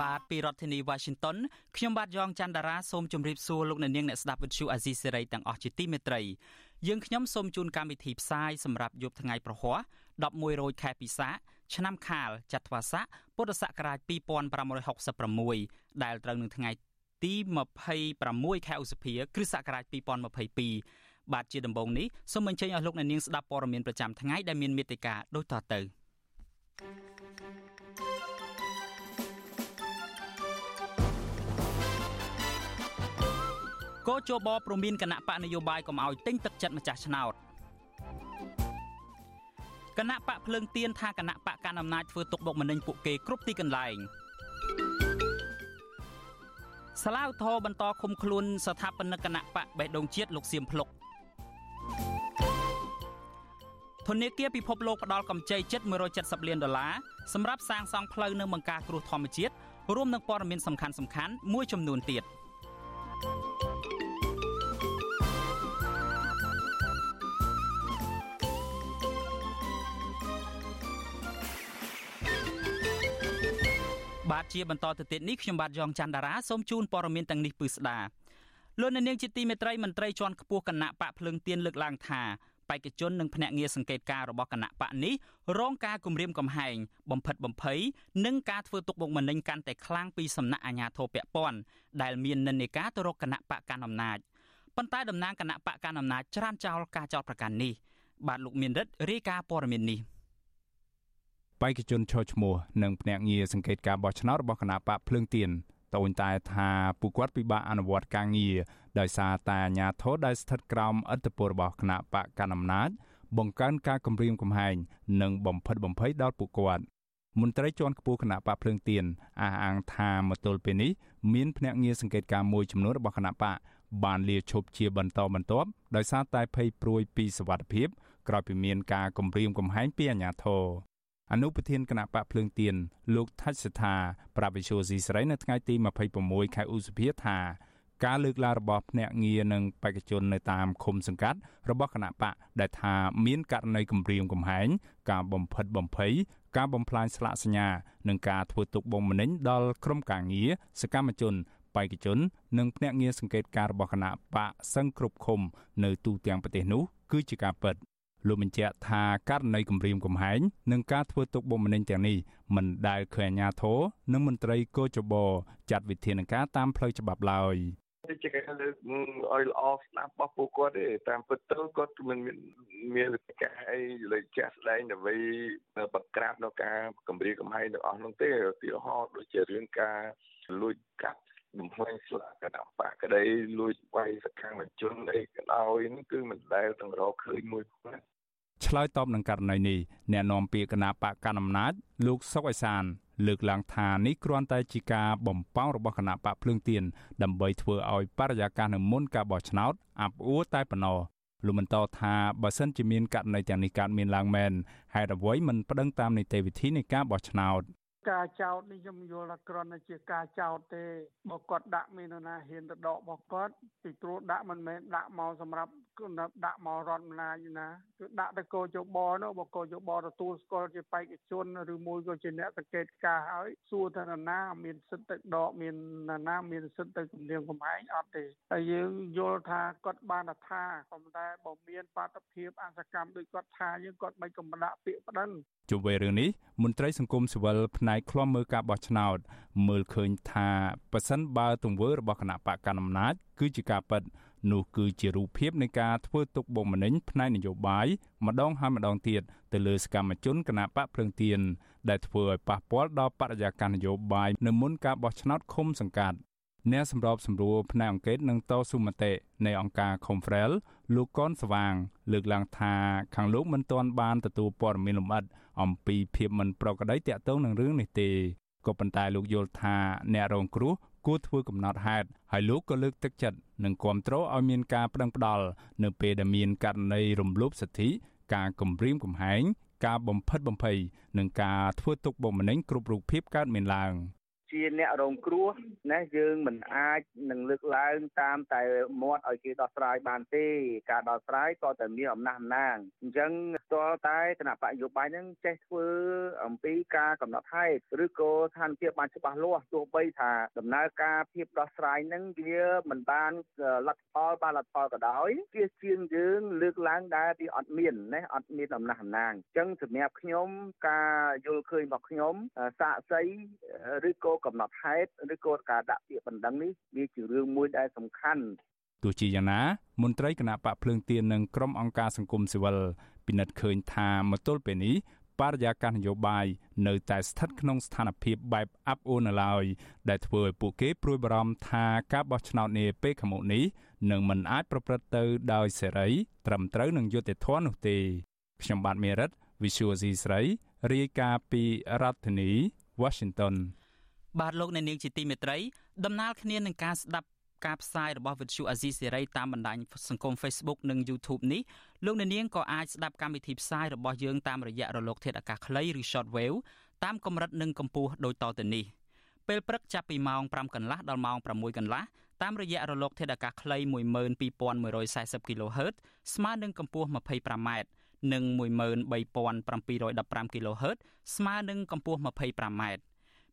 បាទពីរដ្ឋធានី Washington ខ្ញុំបាទយ៉ងច័ន្ទដារាសូមជម្រាបសួរលោកអ្នកនាងអ្នកស្ដាប់វិទ្យុអាស៊ីសេរីទាំងអស់ជាទីមេត្រីយើងខ្ញុំសូមជូនកម្មវិធីផ្សាយសម្រាប់យប់ថ្ងៃប្រហ័ស11រោចខែពិសាឆ្នាំខាលចត្វាស័កពុទ្ធសករាជ2566ដែលត្រូវនឹងថ្ងៃទី26ខែឧសភា គ្រិស្តសករាជ2022បាទជាដំបូងនេះសូមអញ្ជើញឲ្យលោកអ្នកនាងស្ដាប់ព័ត៌មានប្រចាំថ្ងៃដែលមានមេត្តាដូចតទៅ កោជបប្រមានគណៈបកនយោបាយកុំឲ្យទិញទឹកចិត្តម្ចាស់ឆ្នោតគណៈបកភ្លើងទៀនថាគណៈបកកណ្ដាលអំណាចធ្វើទុកបុកម្នេញពួកគេគ្រប់ទីកន្លែងសាឡាវធរបន្តឃុំខ្លួនស្ថាបនិកគណៈបកបេះដូងជាតិលោកសៀមភ្លុកធនាគារពិភពលោកផ្ដល់កម្ចីជិត170លានដុល្លារសម្រាប់សាងសង់ផ្លូវនិងបង្ការគ្រោះធម្មជាតិរួមនឹងព័ត៌មានសំខាន់សំខាន់មួយចំនួនទៀត បាទជាបន្តទៅទៀតនេះខ្ញុំបាទយ៉ងច័ន្ទដារាសូមជូនព័ត៌មានទាំងនេះពឺស្ដាលោកនាងជាទីមេត្រីមន្ត្រីជាន់ខ្ពស់គណៈបកភ្លើងទៀនលើកឡើងថាបេក្ខជននិងភ្នាក់ងារសង្កេតការរបស់គណៈបកនេះរងការគំរាមកំហែងបំផិតបំភ័យនិងការធ្វើទុកបុកម្នេញកាន់តែខ្លាំងពីសំណាក់អាជ្ញាធរពាក់ព័ន្ធដែលមាននិន្នាការទៅរកគណៈបកកណ្ដាលអំណាចប៉ុន្តែតំណាងគណៈបកកណ្ដាលអំណាចច្រានចោលការចោទប្រកាន់នេះបាទលោកមានរិទ្ធរាយការណ៍ព័ត៌មាននេះ បេក្ខជនឈរឈ្មោះនិងភ្នាក់ងារសង្កេតការបោះឆ្នោតរបស់គណៈបកភ្លើងទៀនតូនតែថាពួកគាត់ពិបាកអនុវត្តការងារដោយសារតែអាញាធរដែលស្ថិតក្រោមឥទ្ធិពលរបស់គណៈបកកណ្ដាលអំណាចបង្កើនការគំរាមកំហែងនិងបំផិតបំភ័យដល់ពួកគាត់មន្ត្រីជាន់ខ្ពស់គណៈបកភ្លើងទៀនអះអាងថាមកទល់ពេលនេះមានភ្នាក់ងារសង្កេតការមួយចំនួនរបស់គណៈបកបានលាឈប់ជាបន្តបន្ទាប់ដោយសារតែភ័យព្រួយពីសវត្ថិភាពក្រោយពីមានការគំរាមកំហែងពីអាជ្ញាធរ អនុប្រធានគណៈបកភ្លើងទៀនលោកថាច់សថាប្រាប់វិសុយស៊ីស្រីនៅថ្ងៃទី26ខែឧសភាថាការលើកឡើងរបស់ភ្នាក់ងារនិងបេក្ខជននៅតាមឃុំសង្កាត់របស់គណៈបកដែលថាមានករណីគំរាមកំហែងការបំផិតបំភ័យការបំផ្លាញស្លាកសញ្ញានិងការធ្វើទុកបុកម្នេញដល់ក្រុមការងារសកម្មជនបេក្ខជន និងភ្នាក់ងារសង្កេតការរបស់គណៈបកសឹងគ្រប់ឃុំនៅទូទាំងប្រទេសនោះគឺជាការពិត លោកបញ្ជាក់ថាករណីគម្រាមកំហែងនិងការធ្វើទុកបុកម្នេញទាំងនេះមិនដែលឃើញអាជ្ញាធរនិងមន្ត្រីកោចបចាត់វិធានការតាមផ្លូវច្បាប់ឡើយដូចជាការលើកឲ្យល្អស្ដាប់របស់ពួកគាត់ទេតាមពិតទៅគាត់មិនមានមានវិធីការអីលើជាក់ស្ដែងដើម្បីបង្ក្រាបនៅការគម្រាមកំហែងទាំងអស់នោះទេឧទាហរណ៍ដូចជារឿងការលួចកាប់បំផ្លាញស្លាកគណៈបកក្តីលួចវាយសកម្មជនអីក៏ដោយនេះគឺមិនដែលទាំងរកឃើញមួយណា ឆ្លើយតបនឹងករណីនេះអ្នកនាំពាក្យគណៈបកកណ្ដាលអំណាចលោកសុកអេសាន លើកឡើងថានេះគ្រាន់តែជាការបំពងរបស់គណៈបកភ្លើងទៀនដើម្បីធ្វើឲ្យបរិយាកាសនៅមុនការបោះឆ្នោតអាប់អួរតែប៉ុណ្ណោះលោកបន្តថាបើសិនជាមានករណីទាំងនេះកើតមានឡើងមែនហេតុអ្វីមិនប្តឹងតាមនីតិវិធីនៃការបោះឆ្នោត ការចោតនេះខ្ញុំយល់ថាគ្រាន់តែជាការចោតទេបើគាត់ដាក់មាននរណាហ៊ានទៅដករបស់គាត់ពីព្រោះដាក់មិនមែនដាក់មកសម្រាប់ដាក់មករត់អំណាចណាគឺដាក់ទៅកោជបនោះបើកោជបទទួលស្គាល់ជាបេក្ខជនឬមួយក៏ជាអ្នកសង្កេតការហើយសួរថានរណាមានសិទ្ធិទៅដកមាននរណាមានសិទ្ធិទៅគម្រាមកំហែងអត់ទេហើយយើងយល់ថាគាត់បានថាក៏តែបើមានបាតុភិបអសកម្មដូចគាត់ថាយើងគាត់មិនកំដាក់ពាក្យប្តឹង ជុំវិញរឿងនេះមន្ត្រីសង្គមស៊ីវិលផ្នែកឃ្លាំមើលការបោះឆ្នោតមើលឃើញថាប៉ះសិនបើទង្វើរបស់គណៈបកកណ្ដាលអំណាចគឺជាការពិតនោះគឺជារូបភាពនៃការធ្វើទុកបុកម្នេញផ្នែកនយោបាយម្ដងហើយម្ដងទៀតទៅលើសកម្មជនគណៈបកភ្លើងទៀនដែលធ្វើឲ្យប៉ះពាល់ដល់បរិយាកាសនយោបាយនៅមុនការបោះឆ្នោតឃុំសង្កាត់អ្នកសម្របសម្រួលផ្នែកអង្គការនឹងតស៊ូមតិនៃអង្គការ Confrel លោកកនស្វាង លើកឡើងថាខាងលោកមិនទាន់បានទទួលព័ត៌មានលម្អិត អំពីភាពមិនប្រក្រតីទាក់ទងនឹងរឿងនេះទេក៏ប៉ុន្តែលោកយល់ថាអ្នករងគ្រោះគួរធ្វើកំណត់ហេតុហើយលោកក៏លើកទឹកចិត្តនិងគាំទ្រឲ្យមានការប្តឹងផ្តល់នៅពេលដែលមានករណីរំលោភសិទ្ធិការគំរាមកំហែងការបំផិតបំភ័យនិងការធ្វើទុកបុកម្នេញគ្រប់រូបភាពកើតមានឡើង។ ជាអ្នករងគ្រោះណាយើងមិនអាចនឹងលើកឡើងតាមតែមាត់ឲ្យគេដោះស្រាយបានទេការដោះស្រាយក៏តែមានអំណះអំណាងអញ្ចឹងស្ទាល់តែគណៈបកយោបាយនឹងចេះធ្វើអំពីការកំណត់ហេតុឬក៏ស្ថានភាពបានច្បាស់លាស់ទោះបីថាដំណើរការភាពដោះស្រាយនឹងវាមិនបានលទ្ធផលបានលទ្ធផលក៏ដោយជាជាងយើងលើកឡើងដែរវាអត់មានណាអត់មានអំណះអំណាងអញ្ចឹងសម្រាប់ខ្ញុំការយល់ឃើញរបស់ខ្ញុំសាកសីឬក៏កំណត់ហេតុឬក៏ការដាក់ពាក្យបណ្ដឹងនេះវាជារឿងមួយដែលសំខាន់ទោះជាយ៉ាងណាមន្ត្រីគណៈបកភ្លើងទៀននិងក្រុមអង្គការសង្គមស៊ីវិលពិនិត្យឃើញថាមកទល់ពេលនេះបរិយាកាសនយោបាយនៅតែស្ថិតក្នុងស្ថានភាពបែបអាប់អួរនៅឡើយដែលធ្វើឲ្យពួកគេព្រួយបារម្ភថាការបោះឆ្នោតនាពេលខាងមុខនេះនឹងមិនអាចប្រព្រឹត្តទៅដោយសេរី ត្រឹមត្រូវនិងយុត្តិធម៌នោះទេខ្ញុំបាទមេរិត Visual C ស្រីរាយការណ៍ពីរដ្ឋធានី Washington បាទលោកអ្នកនាងជាទីមេត្រីដំណើរគ្នានឹងការស្ដាប់ការផ្សាយរបស់វិទ្យុអាស៊ីសេរីតាមបណ្ដាញសង្គម Facebook និង YouTube នេះលោកអ្នកនាងក៏អាចស្ដាប់កម្មវិធីផ្សាយរបស់យើងតាមរយៈរលកធាតុអាកាសខ្លីឬ Shortwave តាមកម្រិតនិងកម្ពស់ដូចតទៅនេះពេលព្រឹកចាប់ពីម៉ោង5កន្លះដល់ម៉ោង6កន្លះតាមរយៈរលកធាតុអាកាសខ្លី12140 kHz ស្មើនឹងកម្ពស់ 25m និង13715 kHz ស្មើនឹងកម្ពស់ 25m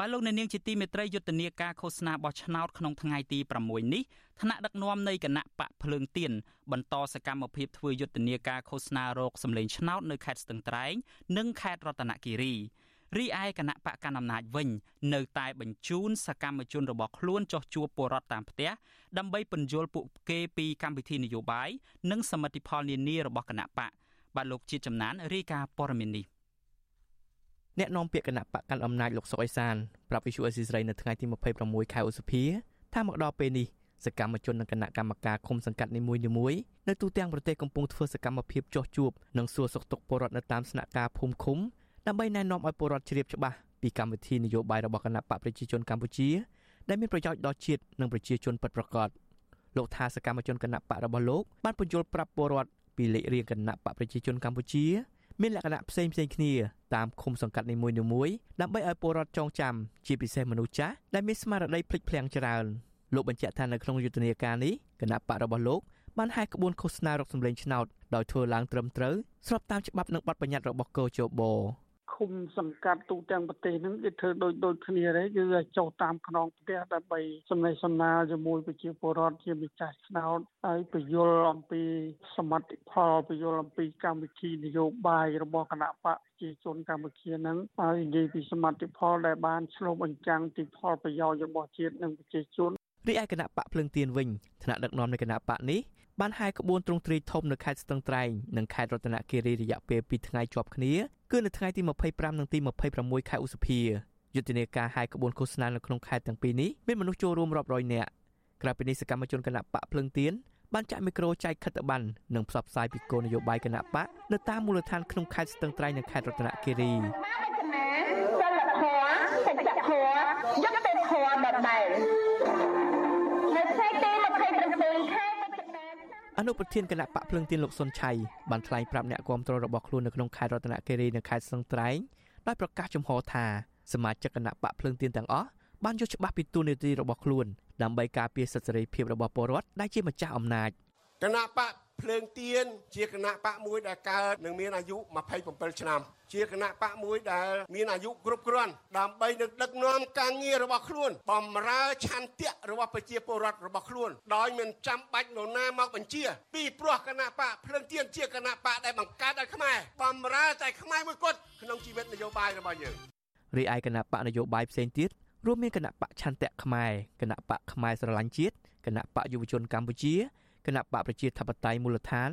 បាទលោកអ្នកនាងជាទីមេត្រីយុទ្ធនាការឃោសនាបោះឆ្នោតក្នុងថ្ងៃទី6នេះថ្នាក់ដឹកនាំនៃគណៈបកភ្លើងទៀនបន្តសកម្មភាពធ្វើយុទ្ធនាការឃោសនារោគសម្លេងឆ្នោតនៅខេត្តស្ទឹងត្រែង និងខេត្តរតនគិរីរីឯគណៈបកកណ្ដាលអំណាចវិញ នៅតែបញ្ជូនសកម្មជនរបស់ខ្លួនចុះជួបពលរដ្ឋតាមផ្ទះដើម្បីពន្យល់ពួកគេពីកម្មវិធីនយោបាយនិងសមិទ្ធផលនានារបស់គណៈបកបាទលោកជាតិចំណានរាយការណ៍ព័ត៌មាននេះ អ្នកនាំពាក្យគណៈបកកាន់អំណាចលោកសុកអេសានប្រាប់វិសុអេស៊ីស្រីនៅថ្ងៃទី26ខែឧសភាថាមកដល់ពេលនេះសកម្មជននិងគណៈកម្មការឃុំសង្កាត់នីមួយៗនៅទូទាំងប្រទេសកំពុងធ្វើសកម្មភាពចោះជួបនិងសួរសុខទុក្ខពលរដ្ឋនៅតាមស្នាក់ការភូមិឃុំដើម្បីណែនាំឲ្យពលរដ្ឋជ្រាបច្បាស់ពីកម្មវិធីនយោបាយរបស់គណៈបកប្រជាជនកម្ពុជាដែលមានប្រយោជន៍ដល់ជាតិនិងប្រជាជនពិតប្រាកដលោកថាសកម្មជនគណៈបករបស់លោកបានបញ្យល់ប្រាប់ពលរដ្ឋពីលេខរៀងគណៈបកប្រជាជនកម្ពុជា មានលក្ខណៈផ្សេងផ្សេងគ្នា តាមឃុំសង្កាត់នីមួយៗដើម្បីឲ្យពលរដ្ឋចងចាំជាពិសេសមនុស្សចាស់ដែលមានស្មារតីភ្លេចភ្លាំងច្រើនលោកបញ្ជាក់ថានៅក្នុងយុទ្ធនាការនេះគណៈបករបស់លោកបានហែកក្បួនឃោសនារកសម្លេងឆ្នោតដោយធ្វើឡើងត្រឹមត្រូវស្របតាមច្បាប់និងបទបញ្ញត្តិរបស់កោជប ឃុំសង្កាត់ទូទាំងប្រទេសហ្នឹងគេធ្វើដូចដូចគ្នាដែរគឺចុះតាមខ្នងផ្ទះដើម្បីសំណេះសំណាលជាមួយប្រជាពលរដ្ឋជាម្ចាស់ឆ្នោតហើយពយល់អំពីសមត្ថផលពយល់អំពីកម្មវិធីនយោបាយរបស់គណៈបកប្រជាជនកម្ពុជាហ្នឹងហើយនិយាយពីសមត្ថផលដែលបានឆ្លុះបញ្ចាំងពីផលប្រយោជន៍របស់ជាតិនិងប្រជាជន រីឯគណៈបកភ្លឹងទៀនវិញថ្នាក់ដឹកនាំនៃគណៈបកនេះបានហែកក្បួនទ្រង់ទ្រាយធំនៅខេត្តស្ទឹងត្រែងនិងខេត្តរតនគិរីរយៈពេល2ថ្ងៃជាប់គ្នាគឺនៅថ្ងៃទី25និងទី26ខែឧសភាយុទ្ធនាការហែកក្បួនឃោសនានៅក្នុងខេត្តទាំងពីរនេះមានមនុស្សចូលរួមរាប់រយនាក់ក្រៅពីនេះសកម្មជនគណៈបកភ្លឹងទៀនបានចាក់មីក្រូចែកខិត្តប័ណ្ណនិងផ្សព្វផ្សាយពីគោលនយោបាយគណៈបកនៅតាមមូលដ្ឋានក្នុងខេត្តស្ទឹងត្រែងនិងខេត្តរតនគិរីសិលធម៌សច្ចធម៌យុត្តិធម៌ដដែល នៅថ្ងៃទី27ខែអនុប្រធានគណៈបកភ្លឹងទៀនលោកសុនឆៃបានថ្លែងប្រាប់អ្នកគាំទ្ររបស់ខ្លួននៅក្នុងខេត្តរតនគិរីនិងខេត្តស្ទឹងត្រែងដោយប្រកាសចំហថាសមាជិកគណៈបកភ្លឹងទៀនទាំងអស់បានយល់ច្បាស់ពីទូនីតិរបស់ខ្លួនដើម្បីការពារសិទ្ធិសេរីភាពរបស់ពលរដ្ឋដែលជាម្ចាស់អំណាចគណៈបក ភ្លើងទៀនជាគណៈបកមួយដែលកើតនិងមានអាយុ27ឆ្នាំជាគណៈបកមួយដែលមានអាយុគ្រប់គ្រាន់ដើម្បីនឹងដឹកនាំការងាររបស់ខ្លួនបំរើឆន្ទៈរបស់ប្រជាពលរដ្ឋរបស់ខ្លួនដោយមិនចាំបាច់នរណាមកបញ្ជា ពីព្រោះគណៈបកភ្លើងទៀនជាគណៈបកដែលបង្កើតដោយខ្មែរបំរើតែខ្មែរមួយគត់ក្នុងជីវិតនយោបាយរបស់យើងរីឯគណៈបកនយោបាយផ្សេងទៀតរួមមានគណៈបកឆន្ទៈខ្មែរគណៈបកខ្មែរស្រឡាញ់ជាតិគណៈបកយុវជនកម្ពុជា គណៈបកប្រជាធិបតេយ្យមូលដ្ឋាន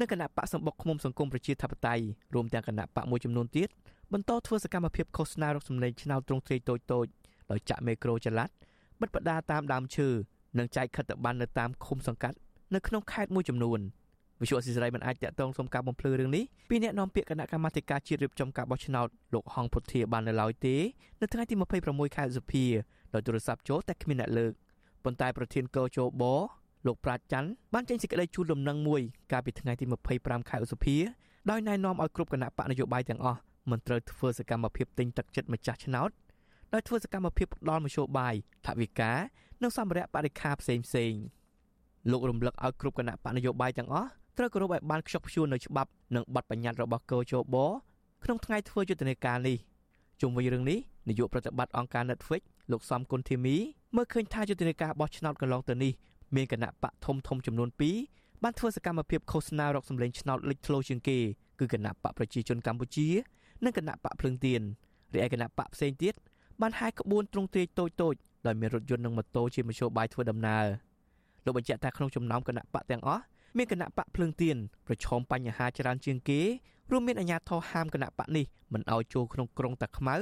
និងគណៈបកសម្បុកឃុំសង្គមប្រជាធិបតេយ្យរួមទាំងគណៈបកមួយចំនួនទៀតបន្តធ្វើសកម្មភាពឃោសនារកសម្លេងឆ្នោតទ្រង់ទ្រាយតូចតូចដោយចាក់មេក្រូចល័តបិទបដាតាមដើមឈើនិងចែកខិត្តប័ណ្ណនៅតាមឃុំសង្កាត់នៅក្នុងខេត្តមួយចំនួនវិសុយអសិរ័យមិនអាចតាក់ទងសុំការបំភ្លឺរឿងនេះពីអ្នកនាំពាក្យគណៈកម្មាធិការជាតិរៀបចំការបោះឆ្នោតលោកហងពុធាបាននៅឡើយទេនៅថ្ងៃទី26ខែឧសភាដោយទូរស័ព្ទចូលតែគ្មានអ្នកលើកប៉ុន្តែប្រធានកោជប លោកប្រាជ្ញច័ន្ទបានចេញសេចក្តីជូនដំណឹងមួយកាលពីថ្ងៃទី25ខែឧសភាដោយណែនាំឲ្យគ្រប់គណៈបកនយោបាយទាំងអស់មិនត្រូវធ្វើសកម្មភាពទិញទឹកចិត្តម្ចាស់ឆ្នោតដោយធ្វើសកម្មភាពផ្ដាល់មធ្យោបាយថវិកានិងសម្ភារៈបរិខាផ្សេងផ្សេងលោករំលឹកឲ្យគ្រប់គណៈបកនយោបាយទាំងអស់ត្រូវគោរពឲ្យបានខ្ជាប់ខ្ជួននៅច្បាប់និងបទបញ្ញត្តិរបស់កោជបក្នុងថ្ងៃធ្វើយុទ្ធនាការនេះជុំវិញរឿងនេះនាយកប្រតិបត្តិអង្គការ Netflix លោកសំគុណធីមីមើលឃើញថាយុទ្ធនាការបោះឆ្នោតកន្លងទៅនេះ មានគណៈបកធំធំចំនួន2បានធ្វើសកម្មភាពឃោសនារកសម្លេងឆ្នោតលេចធ្លោជាងគេគឺគណៈបកប្រជាជនកម្ពុជា និងគណៈបកភ្លឹងទៀនរីឯគណៈបកផ្សេងទៀតបានហាយក្បួនទ្រង់ទ្រាយតូចតូចដោយមានរថយន្តនិងម៉ូតូជាមធ្យោបាយធ្វើដំណើរលោកបញ្ជាក់ថាក្នុងចំណោមគណៈបកទាំងអស់មានគណៈបកភ្លើងទៀនប្រឈមបញ្ហាច្រើនជាងគេរួមមានអាញាធរហាមគណៈបកនេះមិនឲ្យចូលក្នុងក្រុងតាខ្មៅ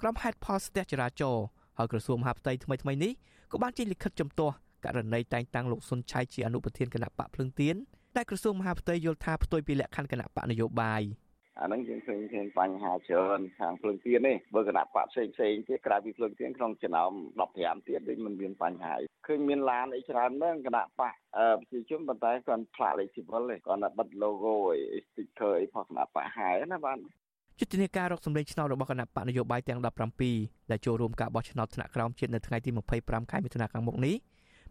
ក្រុមហេតុផលស្ទះចរាចរណ៍ហើយក្រសួងមហាផ្ទៃថ្មីថ្មីនេះក៏បានចេញលិខិតជំទាស់ ករណីតែងតាំងលោកសុនឆៃជាអនុប្រធានគណៈបកភ្លើងទៀនដែលក្រសួងមហាផ្ទៃយល់ថាផ្ទុយពីលក្ខខណ្ឌគណៈបកនយោបាយអាហ្នឹងយើងឃើញឃើញបញ្ហាច្រើនខាងភ្លើងទៀននេះបើគណៈបកផ្សេងផ្សេងទៀតក្រៅពីភ្លើងទៀនក្នុងចំណោម15ទៀតដូចមិនមានបញ្ហាឃើញមានឡានអីច្រើនហ្នឹងគណៈបកប្រជាជនប៉ុន្តែគាត់ផ្លាកលេខស៊ីវិលទេគាត់តែបិទ logo អី sticker អីផងគណៈបកហែណាបាទយុទ្ធនាការរកសម្លេងឆ្នោតរបស់គណៈបកនយោបាយទាំង17ដែលចូលរួមការបោះឆ្នោតថ្នាក់ក្រោមជាតិនៅថ្ងៃទី25ខែមិថុនាខាងមុខនេះ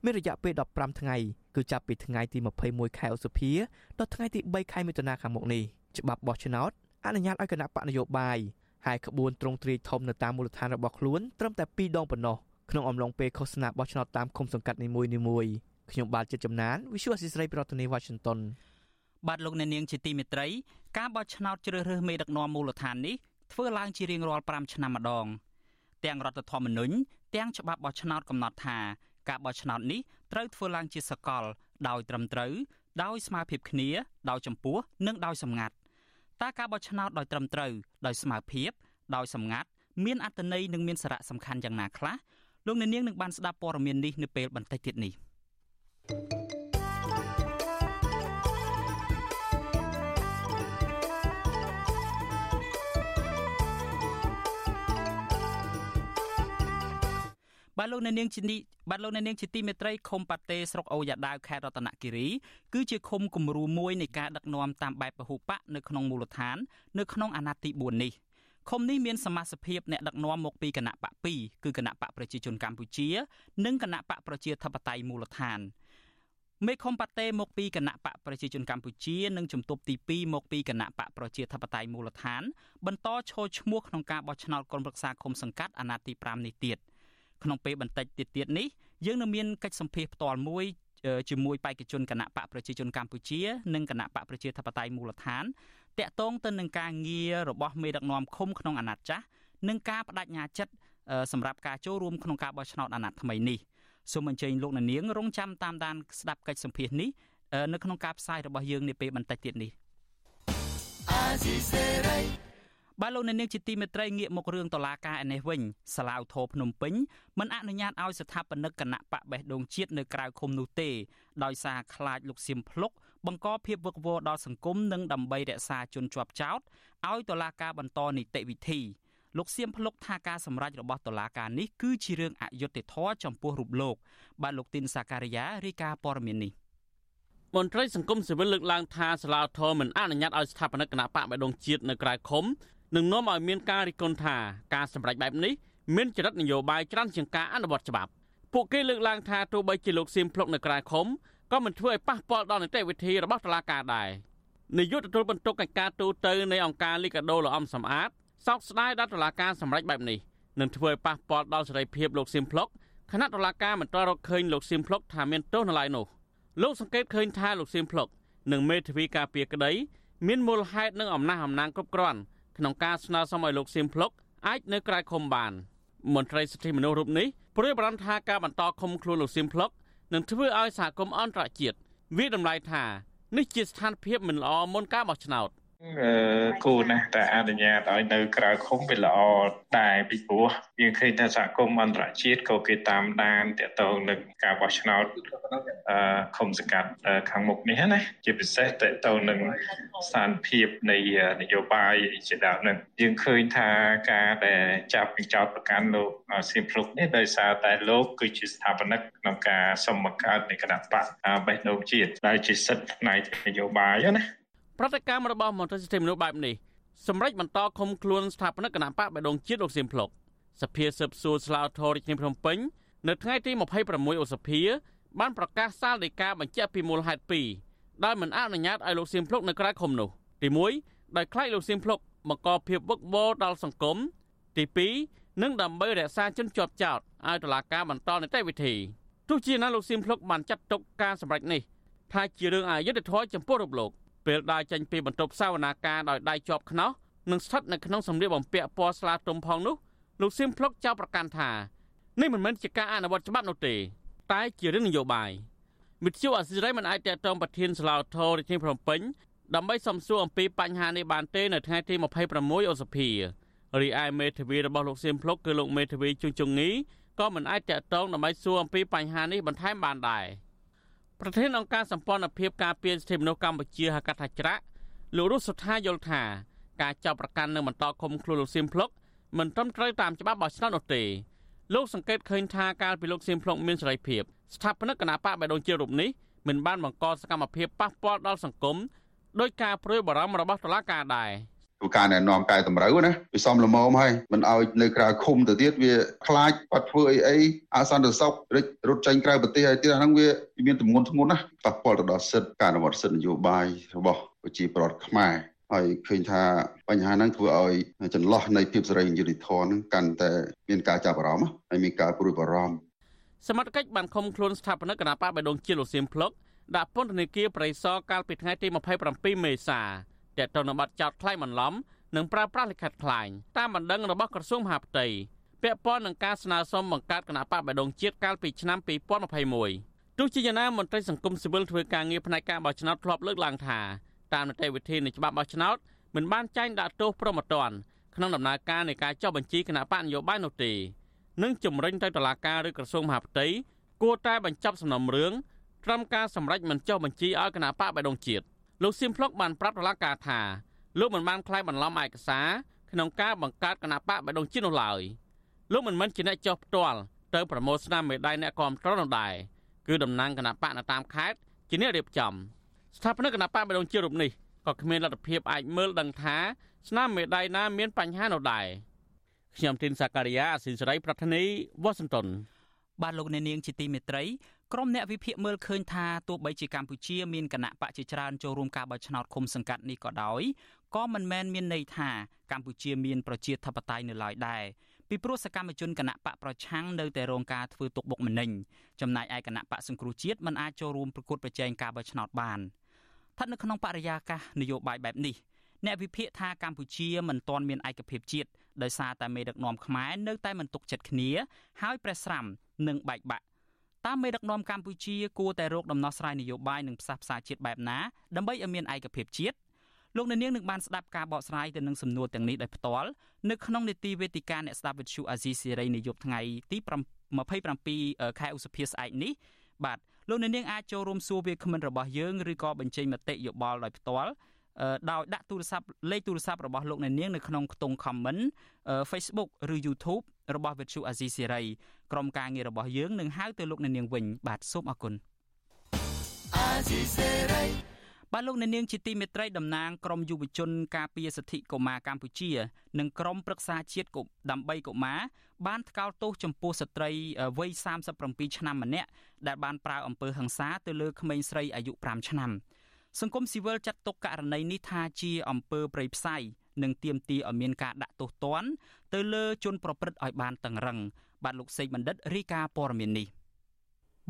មានរយៈពេល15ថ្ងៃគឺចាប់ពីថ្ងៃទី21ខែឧសភាដល់ថ្ងៃទី3ខែមិថុនាខាងមុខនេះច្បាប់បោះឆ្នោតអនុញ្ញាតឲ្យគណៈបកនយោបាយហើយក្បួនត្រង់ទ្រាយធំនៅតាមមូលដ្ឋានរបស់ខ្លួនត្រឹមតែ2ដងប៉ុណ្ណោះក្នុងអំឡុងពេលឃោសនាបោះឆ្នោតតាមឃុំសង្កាត់នីមួយៗខ្ញុំបាទចិត្តចំណាន Visual Assisray ប្រធានាទី Washington បាទលោកអ្នកនាងជាទីមេត្រីការបោះឆ្នោតជ្រើសរើសមេដឹកនាំមូលដ្ឋាននេះធ្វើឡើងជារៀងរាល់5ឆ្នាំម្ដង ទាំងរដ្ឋធម្មនុញ្ញទាំងច្បាប់បោះឆ្នោតកំណត់ថា ការបោះឆ្នោតនេះត្រូវធ្វើឡើងជាសកល ដោយត្រឹមត្រូវដោយស្មារភាពគ្នា ដោយចំពោះនិងដោយសម្ងាត់តើការបោះឆ្នោតដោយត្រឹមត្រូវដោយស្មារភាពដោយសម្ងាត់មានអត្ថន័យនិងមានសារៈសំខាន់យ៉ាងណាខ្លះលោកអ្នកនាងនឹងបានស្ដាប់ព័ត៌មាននេះនៅពេលបន្តិចទៀតនេះ។ បាទលោកអ្នកនាងជានេះបាទលោកអ្នកនាងជាទីមេត្រីឃុំប៉ាតេស្រុកអូយ៉ាដាវខេត្តរតនគិរីគឺជាឃុំគំរូមួយនៃការដឹកនាំតាមបែបពហុបកនៅក្នុងមូលដ្ឋាននៅក្នុងអាណត្តិទី4នេះឃុំនេះមានសមាជិកភាពអ្នកដឹកនាំមកពីគណៈបក2គឺគណៈបកប្រជាជនកម្ពុជា និងគណៈបកប្រជាធិបតេយ្យមូលដ្ឋានមេឃុំប៉ាតេមកពីគណៈបកប្រជាជនកម្ពុជានិងជំទប់ទី2មកពីគណៈបកប្រជាធិបតេយ្យមូលដ្ឋានបន្តឈរឈ្មោះក្នុងការបោះឆ្នោតក្រុមប្រឹក្សាឃុំសង្កាត់អាណត្តិទី5នេះទៀត។ ក្នុងពេលបន្តិចទៀតទៀតនេះយើងនឹងមានកិច្ចសម្ភាសផ្ទាល់មួយជាមួយបេក្ខជនគណៈបកប្រជាជនកម្ពុជានិងគណៈបកប្រជាធិបតេយ្យមូលដ្ឋានតាក់ទងទៅនឹងការងាររបស់មេដឹកនាំឃុំក្នុងអាណត្តិចាស់និងការបដិញ្ញាចិត្តសម្រាប់ការចូលរួមក្នុងការបោះឆ្នោតអាណត្តិថ្មីនេះសូមអញ្ជើញលោកនាងរងចាំតាមដានស្ដាប់កិច្ចសម្ភាសនេះនៅក្នុងការផ្សាយរបស់យើងនាពេលបន្តិចទៀតនេះ បាទលោកអ្នកនាងជាទីមេត្រីងាកមករឿងតឡាការឯនេះវិញសាឡាវធរភ្នំពេញមិនអនុញ្ញាតឲ្យស្ថាបនិកគណៈបកបេះដូងជាតិនៅក្រៅឃុំនោះទេដោយសារខ្លាចលោកសៀមភ្លុកបង្កភាពវឹកវរដល់សង្គមនិងដើម្បីរក្សាជនជាប់ចោតឲ្យតឡាការបន្តនីតិវិធីលោកសៀមភ្លុកថាការសម្រេចរបស់តុលាការនេះគឺជារឿងអយុត្តិធម៌ចំពោះរូបលោក បាទលោកទីនសាការីយ៉ារាយការណ៍ព័ត៌មាននេះមន្ត្រីសង្គមស៊ីវិលលើកឡើងថាសាឡាវធរមិនអនុញ្ញាតឲ្យស្ថាបនិកគណៈបកបេះដូងជាតិនៅក្រៅឃុំ នឹងនាំឲ្យមានការរិះគន់ថាការសម្រេចបែបនេះមានចរិតនយោបាយច្រើនជាងការអនុវត្តច្បាប់ពួកគេលើកឡើងថាទោះបីជាលោកសៀមភ្លុកនៅក្រៅឃុំក៏មិនធ្វើឲ្យប៉ះពាល់ដល់នីតិវិធីរបស់តុលាការដែរនាយកទទួលបន្ទុកកិច្ចការទូតទៅនៃអង្គការលីកាដូលំសំអាតសោកស្ដាយដល់តុលាការសម្រេចបែបនេះនឹងធ្វើឲ្យប៉ះពាល់ដល់សេរីភាពលោកសៀមភ្លុកគណៈតុលាការមិនទាន់រកឃើញលោកសៀមភ្លុកថាមានទោសនៅឡើយនោះលោកសង្កេតឃើញថាលោកសៀមភ្លុកនិងមេធាវីការពារក្តីមានមូលហេតុនិងអំណះអំណាងគ្រប់គ្រាន់ ក្នុងការស្នើសុំឲ្យលោកសៀមភ្លុកអាចនៅក្រៅឃុំបានមន្ត្រីសិទ្ធិមនុស្សរូបនេះព្រួយបារម្ភថាការបន្តឃុំខ្លួនលោកសៀមភ្លុកនឹងធ្វើឲ្យសហគមន៍អន្តរជាតិវាតម្លៃថានេះជាស្ថានភាពមិនល្អមុនការបោះឆ្នោត គូណាស់តែអនុញ្ញាតឲ្យនៅក្រៅឃុំវាល្អដែរពីព្រោះយើងឃើញថាសហគមន៍អន្តរជាតិក៏គេតាមដានតទៅនឹងការបោះឆ្នោតអឺឃុំសង្កាត់ខាងមុខនេះណាជាពិសេសតទៅនឹងស្ថានភាពនៃនយោបាយជាដើមនឹងយើងឃើញថាការដែលចាប់ចោតប្រកាន់លោកសៀមភ្លុកនេះដោយសារតែលោកគឺជាស្ថាបនិកក្នុងការសម្បង្កើតនៃគណៈបកបេះដូងជាតិដែលជាសិទ្ធិផ្នែកនយោបាយណា ប្រតិកម្មរបស់មន្ត្រីសិទ្ធិមនុស្សបែបនេះសម្រាប់បន្តឃុំខ្លួនស្ថាបនិកគណៈបកបដងជាតិលោកសៀមភ្លុកសភាស៊ើបសួរស្លាវធររាជធានីភ្នំពេញនៅថ្ងៃទី26ឧសភាបានប្រកាសសាលដីកាបញ្ជាក់ពីមូលហេតុ2ដែលមិនអនុញ្ញាតឲ្យលោកសៀមភ្លុកនៅក្រៅឃុំនោះទី1ដោយខ្លាចលោកសៀមភ្លុកបង្កភាពវឹកវរដល់សង្គមទី2និងដើម្បីរក្សាជនជាប់ចោតឲ្យតុលាការបន្តនីតិវិធីទោះជាណាលោកសៀមភ្លុកបានចាត់ទុកការសម្រេចនេះថាជារឿងអយុត្តិធម៌ចំពោះរូបលោក ពេលដើរចេញពីបន្ទប់សវនាការដោយដៃជាប់ខ្នោះនិងស្ថិតនៅក្នុងសម្លៀកបំពាក់ពណ៌ស្លាទុំផងនោះលោកសៀមភ្លុកចោទប្រកាន់ថានេះមិនមែនជាការអនុវត្តច្បាប់នោះទេ តែជារឿងនយោបាយមិទ្យុអសិរ័យមិនអាចតតងប្រធានសាឡាវធររាជធានីភ្នំពេញដើម្បីសំសួរអំពីបញ្ហានេះបានទេនៅថ្ងៃទី26ឧសភារីឯមេធាវីរបស់លោកសៀមភ្លុកគឺលោកមេធាវីជួងជងងីក៏មិនអាចតតងដើម្បីសួរអំពីបញ្ហានេះបន្ថែមបានដែរ។ ប្រធានអង្គការសម្ព័ន្ធភាពការពារសិទ្ធិមនុស្សកម្ពុជាហៅកាត់ថាច្រាក់លោករស់សុថាយល់ថាការចាប់ប្រកាន់នៅបន្តឃុំខ្លួនលោកសៀមភ្លុកមិនត្រឹមត្រូវតាមច្បាប់បោះឆ្នោតនោះទេលោកសង្កេតឃើញថាកាលពីលោកសៀមភ្លុកមានសេរីភាពស្ថាបនិកគណៈបកបេដងជារូបនេះមិនបានបង្កសកម្មភាពប៉ះពាល់ដល់សង្គមដោយការព្រួយបារម្ភរបស់តុលាការដែរ ការណែនាំកែតម្រូវណាវាសំលមមហើយមិនឲ្យនៅក្រៅឃុំទៅទៀតវាខ្លាចបាត់ធ្វើអីអីអសន្តិសុខរិចរត់ចេញក្រៅប្រទេសហើយទៀតអាហ្នឹងវាមានទម្ងន់ធ្ងន់ណាប៉ះពាល់ទៅដល់សិទ្ធិការអនុវត្តសិទ្ធិនយោបាយរបស់ប្រជាពលរដ្ឋខ្មែរហើយឃើញថាបញ្ហាហ្នឹងធ្វើឲ្យចន្លោះនៃភាពសេរីយុត្តិធម៌ហ្នឹងកាន់តែមានការចាប់អារម្មណ៍ហើយមានការព្រួយបារម្ភសមត្ថកិច្ចបានឃុំខ្លួនស្ថាបនិកគណៈបកបេដងជាលោកសៀមភ្លុកដាក់ពន្ធនាគារប្រៃសណកាលពីថ្ងៃទី27មេសា តទៅនឹងបាត់ចោតខ្លែងបន្លំនិងប្រើប្រាស់លិខិតខ្លាញ់តាមបណ្ដឹងរបស់ក្រសួងមហាផ្ទៃពាក់ព័ន្ធនឹងការស្នើសុំបង្កើតគណៈបកបដងជាតិកាលពីឆ្នាំ2021ទោះជាយ៉ាងណាមន្ត្រីសង្គមស៊ីវិលធ្វើការងារផ្នែកការបោះឆ្នោតធ្លាប់លើកឡើងថាតាមនីតិវិធីនៃច្បាប់បោះឆ្នោតមិនបានចែងដាក់ទោសប្រមត្តនក្នុងដំណើរការនៃការចុះបញ្ជីគណៈបកនយោបាយនោះទេនិងជំរុញទៅតុលាការឬក្រសួងមហាផ្ទៃគួរតែបញ្ចប់សំណុំរឿងត្រឹមការសម្រេចមិនចុះបញ្ជីឲ្យគណៈបកបដងជាតិ លោកសៀមភ្លុកបានប្រាប់តុលាការថាលោកមិនបានខ្លាយបន្លំឯកសារក្នុងការបង្កើតគណៈបកបដងជាតិនោះឡើយលោកមិនមែនជាអ្នកចុះផ្ទាល់ទៅប្រមូលស្នាមមេដៃអ្នកគ្រប់គ្រងនោះដែរគឺតំណាងគណៈបកនៅតាមខេត្តជាអ្នករៀបចំស្ថាបនិកគណៈបកបដងជាតិរូបនេះក៏គ្មានលទ្ធភាពអាចមើលដឹងថាស្នាមមេដៃណាមានបញ្ហានោះដែរខ្ញុំទីនសាការីយ៉ាអសិលសេរីប្រធានីវ៉ាស៊ីនតោន បាទលោកអ្នកនាងជាទីមេត្រីក្រុមអ្នកវិភាគមើលឃើញថាទោះបីជាកម្ពុជាមានគណៈបកជាច្រើនចូលរួមការបោះឆ្នោតឃុំសង្កាត់នេះក៏ដោយក៏មិនមែនមានន័យថាកម្ពុជាមានប្រជាធិបតេយ្យនៅឡើយដែរពីព្រោះសកម្មជនគណៈបកប្រឆាំងនៅតែរងការធ្វើទុកបុកម្នេញចំណែកឯគណៈបកសង្គ្រោះជាតិមិនអាចចូលរួមប្រកួតប្រជែងការបោះឆ្នោតបានស្ថិតនៅក្នុងបរិយាកាសនយោបាយបែបនេះ អ្នកវិភាគថាកម្ពុជាមិនទាន់មានឯកភាពជាតិដោយសារតែមេដឹកនាំខ្មែរនៅតែមិនទុកចិត្តគ្នា ហើយប្រេះស្រាំនិងបែកបាក់តាមមេដឹកនាំកម្ពុជាគួរតែរកដំណោះស្រាយនយោបាយនិងផ្សះផ្សាជាតិបែបណាដើម្បីឲ្យមានឯកភាពជាតិលោកអ្នកនាងនឹងបានស្ដាប់ការបកស្រាយទៅនឹងសំណួរទាំងនេះដោយផ្ទាល់នៅក្នុងនេតិវេទិកាអ្នកស្ដាប់វិទ្យុអាស៊ីសេរីនាយប់ថ្ងៃទី27ខែឧសភាស្អែកនេះបាទលោកអ្នកនាងអាចចូលរួមសួរវាគ្មិនរបស់យើងឬក៏បញ្ចេញមតិយោបល់ដោយផ្ទាល់ ដោយដាក់ទូរស័ព្ទលេខទូរស័ព្ទរបស់លោកអ្នកនាងនៅក្នុងខ្ទង់ comment Facebook ឬ YouTube របស់ Vithu Azizi Serai ក្រុមការងាររបស់យើងនឹងហៅទៅលោកអ្នកនាងវិញបាទសូមអរគុណ Azizi Serai បាទលោកអ្នកនាងជាទីមេត្រីតំណាងក្រមយុវជនការពារសិទ្ធិកុមារកម្ពុជានិងក្រមប្រឹក្សាជាតិដើម្បីកុមារបានថ្កោលទោសចំពោះស្ត្រីវ័យ37ឆ្នាំម្នាក់ដែលបានប្រើអំពើហិង្សាទៅលើក្មេងស្រីអាយុ5ឆ្នាំ សង្គមស៊ីវិលចាត់ទុកករណីនេះថាជាអំពើប្រៃផ្សៃនិងទាមទារឲ្យមានការដាក់ទោសទណ្ឌទៅលើជនប្រព្រឹត្តឲ្យបានតឹងរឹងបាទលោកសេកបណ្ឌិតរីកាព័រមាននេះ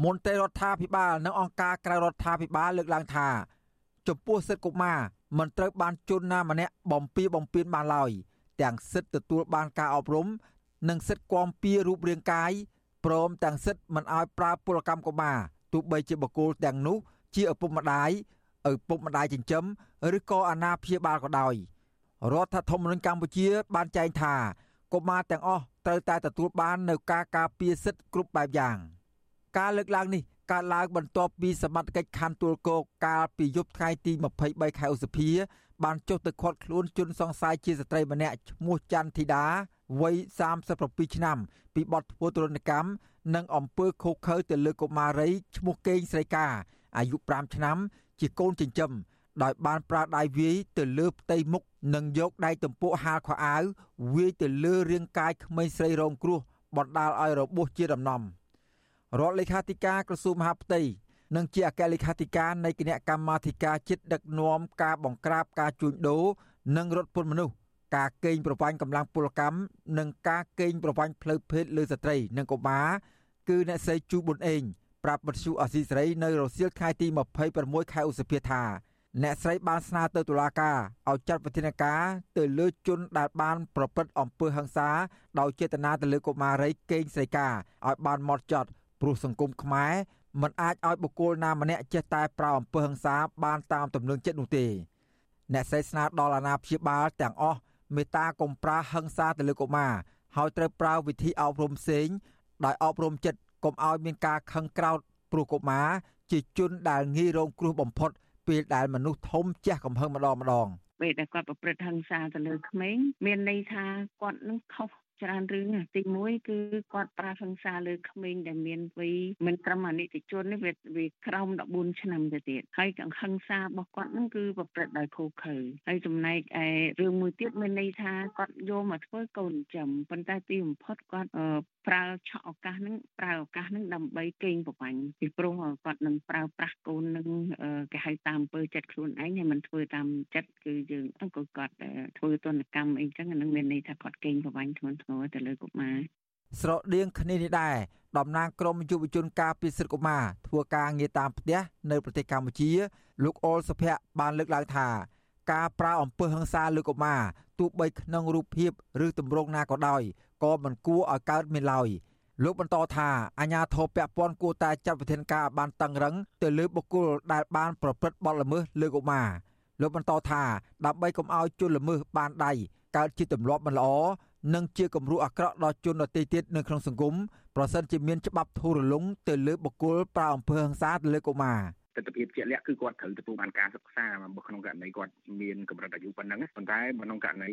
មន្ត្រីរដ្ឋាភិបាលនិងអង្គការក្រៅរដ្ឋាភិបាលលើកឡើងថាចំពោះសិទ្ធិកុមារមិនត្រូវបានជនណាម្នាក់បំពីបំពេញបានឡើយទាំងសិទ្ធិទទួលបានការអប់រំ និងសិទ្ធិគាំពៀរូបរាងកាយព្រមទាំងសិទ្ធិមិនឲ្យប្រើពលកម្មកុមារទោះបីជាបុគ្គលទាំងនោះជាឪពុកម្ដាយ ឪពុកម្ដាយចិញ្ចឹមឬក៏អាណាព្យាបាលក៏ដោយរដ្ឋធម្មនុញ្ញកម្ពុជា បានចែងថាកុមារទាំងអស់ត្រូវតែទទួលបាននូវការការពារសិទ្ធិគ្រប់បែបយ៉ាង ការលើកឡើងនេះកើតឡើងបន្ទាប់ពីសមត្ថកិច្ចខណ្ឌទួលគោកកាលពីយប់ថ្ងៃទី23ខែឧសភា បានចុះទៅឃាត់ខ្លួនជនសង្ស័យជាស្ត្រីម្នាក់ឈ្មោះច័ន្ទធីតាវ័យ37ឆ្នាំ ពីបទធ្វើទរណកម្មនិងអំពើឃោរឃៅទៅលើកុមារីឈ្មោះកេងស្រីកាអាយុ5ឆ្នាំ ជាកូនចិញ្ចឹមដោយបានប្រើដៃវាយទៅលើផ្ទៃមុខនិងយកដៃទំពក់ហាលខោអាវវាយទៅលើរាងកាយក្មេងស្រីរងគ្រោះបណ្ដាលឲ្យរបួសជាដំណំរដ្ឋលេខាធិការក្រសួងមហាផ្ទៃនិងជាអគ្គលេខាធិការនៃគណៈកម្មាធិការជាតិដឹកនាំការបង្ក្រាបការជួញដូរនិងរត់ពន្ធមនុស្សការកេងប្រវ័ញ្ចកម្លាំងពលកម្មនិងការកេងប្រវ័ញ្ចផ្លូវភេទលើស្ត្រីនិងកុមារគឺអ្នកស្រីជូប៊ុនអេង ប្រាប់បទសុអសីសេរីនៅរសៀលថ្ងៃទី26ខែឧសភាថាអ្នកស្រីបានស្នើទៅតុលាការឲ្យចាត់វិធានការទៅលើជនដែលបានប្រព្រឹត្តអំពើហិង្សាដោយចេតនាទៅលើកុមារីកេងស្រីកាឲ្យបានម៉ត់ចត់ព្រោះសង្គមខ្មែរមិនអាចឲ្យបុគ្គលណាម្នាក់ចេះតែប្រៅអំពើហិង្សាបានតាមទំនឹងចិត្តនោះទេអ្នកស្រីស្នើដល់អាណាព្យាបាលទាំងអស់មេត្តាកុំប្រើហិង្សាទៅលើកុមារហើយត្រូវប្រើវិធីអប់រំផ្សេងដោយអប់រំចិត្ត កុំឲ្យមានការខឹងក្រោធព្រោះកុមារជាជនដែលងាយរងគ្រោះបំផុតពេលដែលមនុស្សធំជះកំហឹងម្ដងម្ដងពេលដែលគាត់ប្រព្រឹត្តហិង្សាទៅលើក្មេងមានន័យថាគាត់នឹងខុសច្រើនរឿងទី1គឺគាត់ប្រើហិង្សាលើក្មេងដែលមានវ័យមិនត្រឹមអនិច្ចជននេះវាវាក្រោម14ឆ្នាំទៅទៀតហើយកង្ហឹង្សារបស់គាត់នឹងគឺប្រព្រឹត្តដោយខូខើហើយចំណែកឯរឿងមួយទៀតមានន័យថាគាត់យកមកធ្វើកូនចំប៉ុន្តែទីបំផុតគាត់ ប្រើឆក់ឱកាសហ្នឹងប្រើឱកាសហ្នឹងដើម្បីកេងប្រវ័ញ្ចពីព្រោះគាត់នឹងប្រើប្រាស់កូននឹងគេហៅតាមអំពើចិត្តខ្លួនឯងហើយមិនធ្វើតាមចិត្តគឺយើងក៏គាត់ធ្វើទនកម្មអីចឹងហ្នឹងមានន័យថាគាត់កេងប្រវ័ញ្ចធ្ងន់ធ្ងរទៅលើកុមារស្រដៀងគ្នានេះដែរតំណាងក្រមយុវជនការពារសិទ្ធិកុមារធ្វើការងារតាមផ្ទះនៅប្រទេសកម្ពុជា លោកអុលសុភ័ក្របានលើកឡើងថាការប្រើអំពើហិង្សាលើកុមារទោះបីក្នុងរូបភាព ឬទម្រង់ណាក៏ដោយ ក៏មិនគួរឲ្យកើតមានឡើយលោកបន្តថាអាញាធរពពាន់គួរតែចាត់វិធានការបានតឹងរឹងទៅលើបុគ្គលដែលបានប្រព្រឹត្តបទល្មើសលើកុមារលោកបន្តថាដើម្បីកុំឲ្យជនល្មើសបានដៃកើតជាទម្លាប់មិនល្អនិងជាគំរូអាក្រក់ដល់ជនដទៃទៀតនៅក្នុងសង្គមប្រសិនជាមានច្បាប់ធូររលុងទៅលើបុគ្គលប្រើអំពើហិង្សាទៅលើកុមារ ទស្សនវិជ្ជាជាក់លាក់គឺគាត់ត្រូវទទួលបានការសិក្សាបើក្នុងករណីគាត់មានកម្រិតអាយុប៉ុណ្ណឹងប៉ុន្តែក្នុងករណី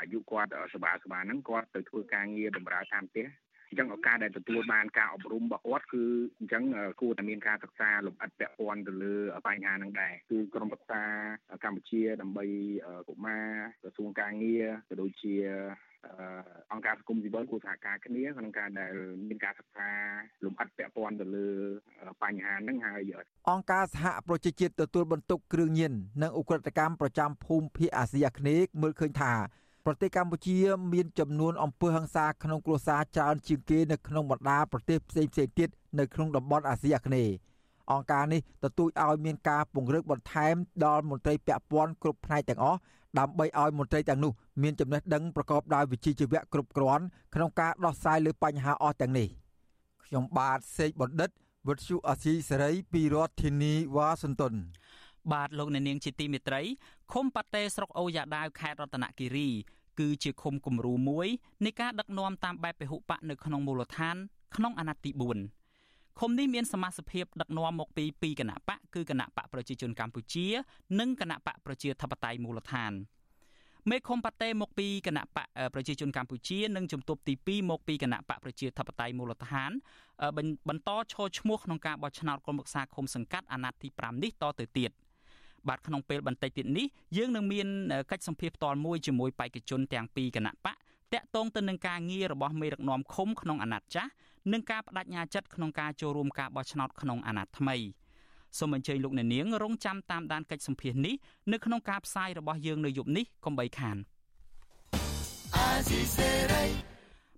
អាយុគាត់សបាសបាហ្នឹងគាត់ទៅធ្វើការងារបម្រើតាមផ្ទះអញ្ចឹងឱកាសដែលទទួលបានការអប់រំរបស់គាត់គឺអញ្ចឹងគួរតែមានការសិក្សាលម្អិតពាក់ព័ន្ធទៅលើបញ្ហាហ្នឹងដែរគឺក្រមប្រឹក្សាកម្ពុជាដើម្បីកុមារក្រសួងការងារក៏ដូចជា អង្គការសង្គមស៊ីវិលគួរសហការគ្នាក្នុងការដែលមានការសិក្សាលំអិតពាក់ព័ន្ធទៅលើបញ្ហាហ្នឹងហើយអង្គការសហប្រជាជាតិទទួលបន្ទុកគ្រឿងញៀននិងអ ுக ្រិតកម្មប្រចាំភូមិភាគអាស៊ីអាគ្នេយ៍មើលឃើញថាប្រទេសកម្ពុជាមានចំនួនអំពើហិង្សាក្នុងគ្រួសារច្រើនជាងគេនៅក្នុងបណ្ដាប្រទេសផ្សេងៗទៀតនៅក្នុងតំបន់អាស៊ីអាគ្នេយ៍អង្គការនេះទទូចឲ្យមានការពង្រឹងបន្ថែមដល់មន្ត្រីពាក់ព័ន្ធគ្រប់ផ្នែកទាំងអស់ ដើម្បីឲ្យមន្ត្រីទាំងនោះមានចំណេះដឹងប្រកបដោយវិជ្ជាជីវៈគ្រប់គ្រាន់ក្នុងការដោះស្រាយលើបញ្ហាអស់ទាំងនេះខ្ញុំបាទសេកបណ្ឌិតវុទ្ធុអាស៊ីសេរីពីរដ្ឋធានីវ៉ាស៊ីនតោនបាទលោកអ្នកនាងជាទីមេត្រីឃុំប៉ាតេស្រុកអូយ៉ាដាវខេត្តរតនគិរីគឺជាឃុំគំរូមួយនៃការដឹកនាំតាមបែបពហុបកនៅក្នុងមូលដ្ឋានក្នុងអាណត្តិទី4 ឃុំនេះមានសមាជិកដឹកនាំមកពីពីរគណៈបកគឺគណៈបកប្រជាជនកម្ពុជា និងគណៈបកប្រជាធិបតេយ្យមូលដ្ឋានមេឃុំប៉ាតេមកពីគណៈបកប្រជាជនកម្ពុជានិងជំទប់ទី2មកពីគណៈបកប្រជាធិបតេយ្យមូលដ្ឋានបន្តឈរឈ្មោះក្នុងការបោះឆ្នោតក្រុមប្រឹក្សាឃុំសង្កាត់អាណត្តិទី5នេះតទៅទៀត។បាទក្នុងពេលបន្តិចទៀតនេះយើងនឹងមានកិច្ចសម្ភាសផ្ទាល់មួយជាមួយបេក្ខជនទាំងពីរគណៈបកតាក់ទងទៅនឹងការងាររបស់មេដឹកនាំឃុំក្នុងអាណត្តិចាស់ និងការបដិញ្ញាចិត្តក្នុងការចូលរួមការបោះឆ្នោតក្នុងអាណត្តិថ្មីសូមអញ្ជើញលោកអ្នកនាងរងចាំតាមដានកិច្ចសម្ភាសនេះនៅក្នុងការផ្សាយរបស់យើងនៅយប់នេះកុំបីខាន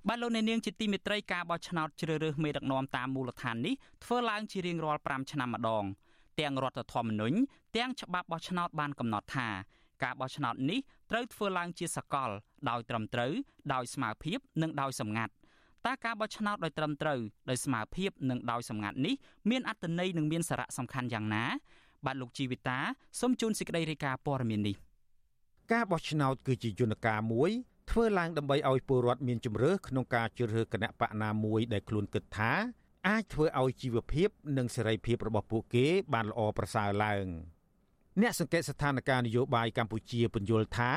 បាទលោកអ្នកនាងជាទីមេត្រីការបោះឆ្នោតជ្រើសរើសមេដឹកនាំតាមមូលដ្ឋាននេះធ្វើឡើងជារៀងរាល់5ឆ្នាំម្ដង ទាំងរដ្ឋធម្មនុញ្ញទាំងច្បាប់បោះឆ្នោតបានកំណត់ថាការបោះឆ្នោតនេះត្រូវធ្វើឡើងជាសកល ដោយត្រឹមត្រូវដោយស្មារភាពនិងដោយសម្ងាត់ តើការបោះឆ្នោតដោយត្រឹមត្រូវដោយស្មារភាពនិងដោយសម្ងាត់នេះមានអត្ថន័យនិងមានសារៈសំខាន់យ៉ាងណាបាទលោកជីវិតាសូមជូនសេចក្តីរាយការណ៍ព័ត៌មាននេះការបោះឆ្នោតគឺជាយន្តការមួយធ្វើឡើងដើម្បីឲ្យពលរដ្ឋមានជំរឿក្នុងការជ្រើសរើសគណៈបកណាមួយដែលខ្លួនគិតថាអាចធ្វើឲ្យជីវភាពនិងសេរីភាពរបស់ពួកគេបានល្អប្រសើរឡើង អ្នកសង្កេតស្ថានភាពនយោបាយកម្ពុជាពន្យល់ថា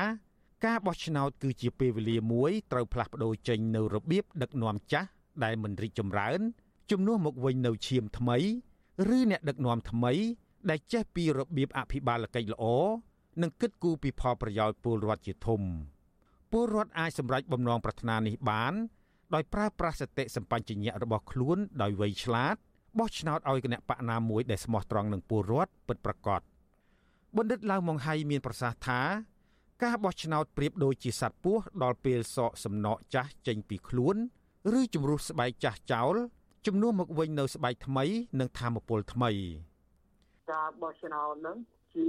ការបោះឆ្នោតគឺជាពេលវេលាមួយត្រូវផ្លាស់ប្ដូរចេញនៅរបៀបដឹកនាំចាស់ដែលមិនរីកចម្រើនជំនួសមកវិញនៅឈាមថ្មី ឬអ្នកដឹកនាំថ្មី ដែលចេះពីរបៀបអភិបាលកិច្ចល្អនិងគិតគូរពីផលប្រយោជន៍ពលរដ្ឋជាធំពលរដ្ឋអាចសម្រេចបំណងប្រាថ្នានេះបាន ដោយប្រើប្រាស់សតិសម្បញ្ញៈរបស់ខ្លួនដោយវៃឆ្លាតបោះឆ្នោតឲ្យគណៈបកណាមួយដែលស្មោះត្រង់នឹងពលរដ្ឋពិតប្រាកដបណ្ឌិតឡាវម៉ុងហៃមានប្រសាសន៍ថា ការបោះឆ្នោតប្រៀបដូចជាសត្វពស់ដល់ពេលសក់សំណក់ចាស់ចេញពីខ្លួន ឬជំរុះស្បែកចាស់ចោលជំនួសមកវិញនៅស្បែកថ្មីនិងធម៌ពលថ្មីការបោះឆ្នោតនឹងជា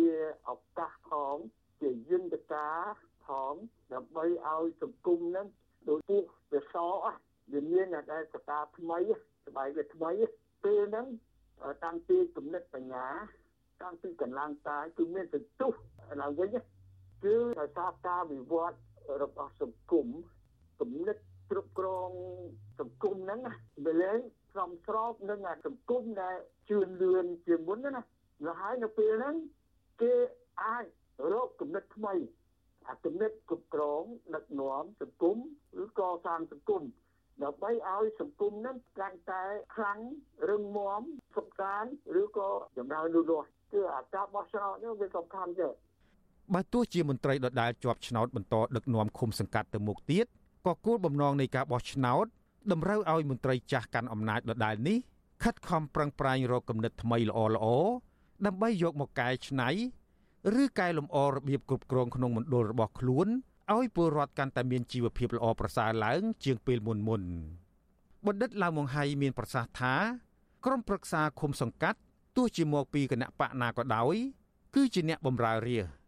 ឱកាសផងជាយន្តការផងដើម្បីឲ្យសង្គមនឹងដូចពុះវាសអស់វាមានតែសតាថ្មីស្បែកវាថ្មីពេលហ្នឹងតាំងពីគំនិតបញ្ញាតាំងពីកម្លាំងកាយគឺមានសន្ទុះឡើងវិញ គឺដោយសារការវិវត្តរបស់សង្គមគំនិតគ្រប់គ្រងសង្គមហ្នឹងណាវាលែងស្រមស្របនឹងសង្គមដែលជឿនលឿនជាងមុនណាលហើយនៅពេលហ្នឹងគេអាចរកគំនិតថ្មីអាគំនិតគ្រប់គ្រងដឹកនាំសង្គមឬកសាងសង្គមដើម្បីឲ្យសង្គមហ្នឹងកាន់តែខ្លាំងរឹងមាំសុខសាន្តឬក៏ចម្រើនលូតលាស់គឺអាការបោះឆ្នោតនេះវាសំខាន់ទេ បើទោះជាមន្ត្រីដដែលជាប់ឆ្នោតបន្តដឹកនាំឃុំសង្កាត់ទៅមុខទៀតក៏គោលបំណងនៃការបោះឆ្នោតតម្រូវឲ្យមន្ត្រីចាស់កាន់អំណាចដដែលនេះខិតខំប្រឹងប្រែងរកគំនិតថ្មីល្អល្អដើម្បីយកមកកែច្នៃឬកែលម្អរបៀបគ្រប់គ្រងក្នុងមណ្ឌលរបស់ខ្លួនឲ្យពលរដ្ឋកាន់តែមានជីវភាពល្អប្រសើរឡើង ជាងពេលមុនមុនបណ្ឌិតឡាវម៉ុងហៃមានប្រសាសន៍ថាក្រុមប្រឹក្សាឃុំសង្កាត់ទោះជាមកពីគណៈបកណាក៏ដោយ គឺជាអ្នកបម្រើរាជ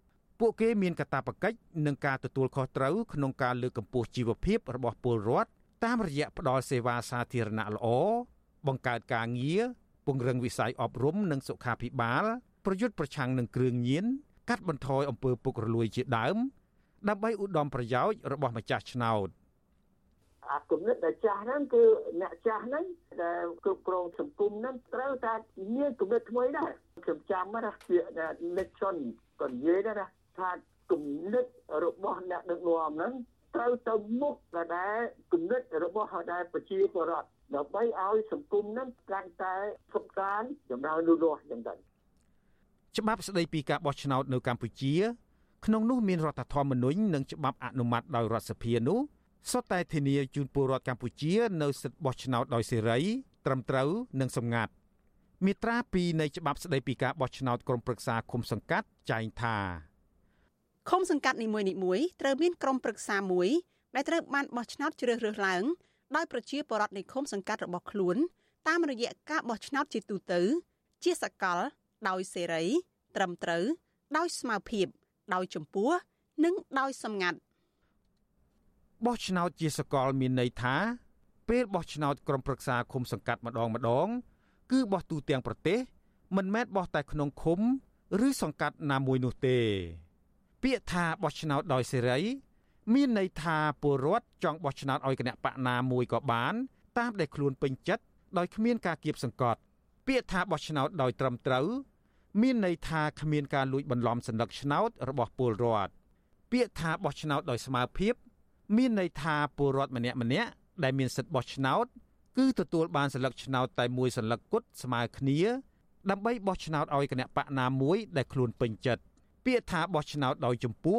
ពួកគេមានកាតព្វកិច្ចនិងការទទួលខុសត្រូវក្នុងការលើកកម្ពស់ជីវភាពរបស់ពលរដ្ឋតាមរយៈផ្តល់សេវាសាធារណៈល្អបង្កើតការងារពង្រឹងវិស័យអប់រំនិងសុខាភិបាលប្រយុទ្ធប្រឆាំងនឹងគ្រឿងញៀនកាត់បន្ថយអំពើពុករលួយជាដើម ដើម្បីឧត្តមប្រយោជន៍របស់ម្ចាស់ឆ្នោតអាគំនិតដែលចាស់ហ្នឹងគឺអ្នកចាស់ហ្នឹងដែលគ្រប់គ្រងសង្គមហ្នឹងត្រូវតែមានគំនិតថ្មីដែរខ្ញុំចាំណាពាក្យ Nixon ក៏និយាយដែរណា ថាគំនិតរបស់អ្នកដឹកនាំហ្នឹងត្រូវទៅមុខដែលគំនិតរបស់ដែលប្រជាពលរដ្ឋដើម្បីឲ្យសង្គមហ្នឹងកាន់តែសុខសាន្តចម្រើនលូតលាស់យ៉ាងទៅច្បាប់ស្តីពីការបោះឆ្នោតនៅកម្ពុជា ក្នុងនោះមានរដ្ឋធម្មនុញ្ញនិងច្បាប់អនុម័តដោយរដ្ឋសភានោះសុទ្ធតែធានាជូនពលរដ្ឋកម្ពុជា នៅសិទ្ធិបោះឆ្នោតដោយសេរីត្រឹមត្រូវនិងសម្ងាត់មាត្រា2នៃច្បាប់ស្តីពីការបោះឆ្នោតក្រុមប្រឹក្សាឃុំសង្កាត់ចែងថា ឃុំសង្កាត់នីមួយៗត្រូវមានក្រុមប្រឹក្សាមួយដែលត្រូវបានបោះឆ្នោតជ្រើសរើសឡើងដោយប្រជាពលរដ្ឋនៃឃុំសង្កាត់របស់ខ្លួន តាមរយៈការបោះឆ្នោតជាទូទៅ ជាសកល ដោយសេរី ត្រឹមត្រូវ ដោយស្មារភាព ដោយចម្ពោះនិងដោយសម្ងាត់បោះឆ្នោតជាសកលមានន័យថា ពេលបោះឆ្នោតក្រុមប្រឹក្សាឃុំសង្កាត់ម្ដងម្ដង គឺបោះទូទាំងប្រទេស មិនមែនបោះតែក្នុងឃុំ ឬសង្កាត់ណាមួយនោះទេ ពាក្យថាបោះឆ្នោតដោយសេរី មានន័យថាពលរដ្ឋចង់បោះឆ្នោតឲ្យគណៈបកណាមួយក៏បាន តាមដែលខ្លួនពេញចិត្តដោយគ្មានការគៀបសង្កត់ ពាក្យថាបោះឆ្នោតដោយត្រឹមត្រូវ មានន័យថាគ្មានការលួចបន្លំសញ្ញាឆ្នោតរបស់ពលរដ្ឋពាក្យថាបោះឆ្នោតដោយស្មើភាព មានន័យថាពលរដ្ឋម្នាក់ម្នាក់ដែលមានសិទ្ធិបោះឆ្នោត គឺទទួលបានសញ្ញាឆ្នោតតែមួយសញ្ញាគត់ស្មើគ្នា ដើម្បីបោះឆ្នោតឲ្យគណៈបកណាមួយដែលខ្លួនពេញចិត្ត ពាក្យថាបោះឆ្នោតដោយចំពោះ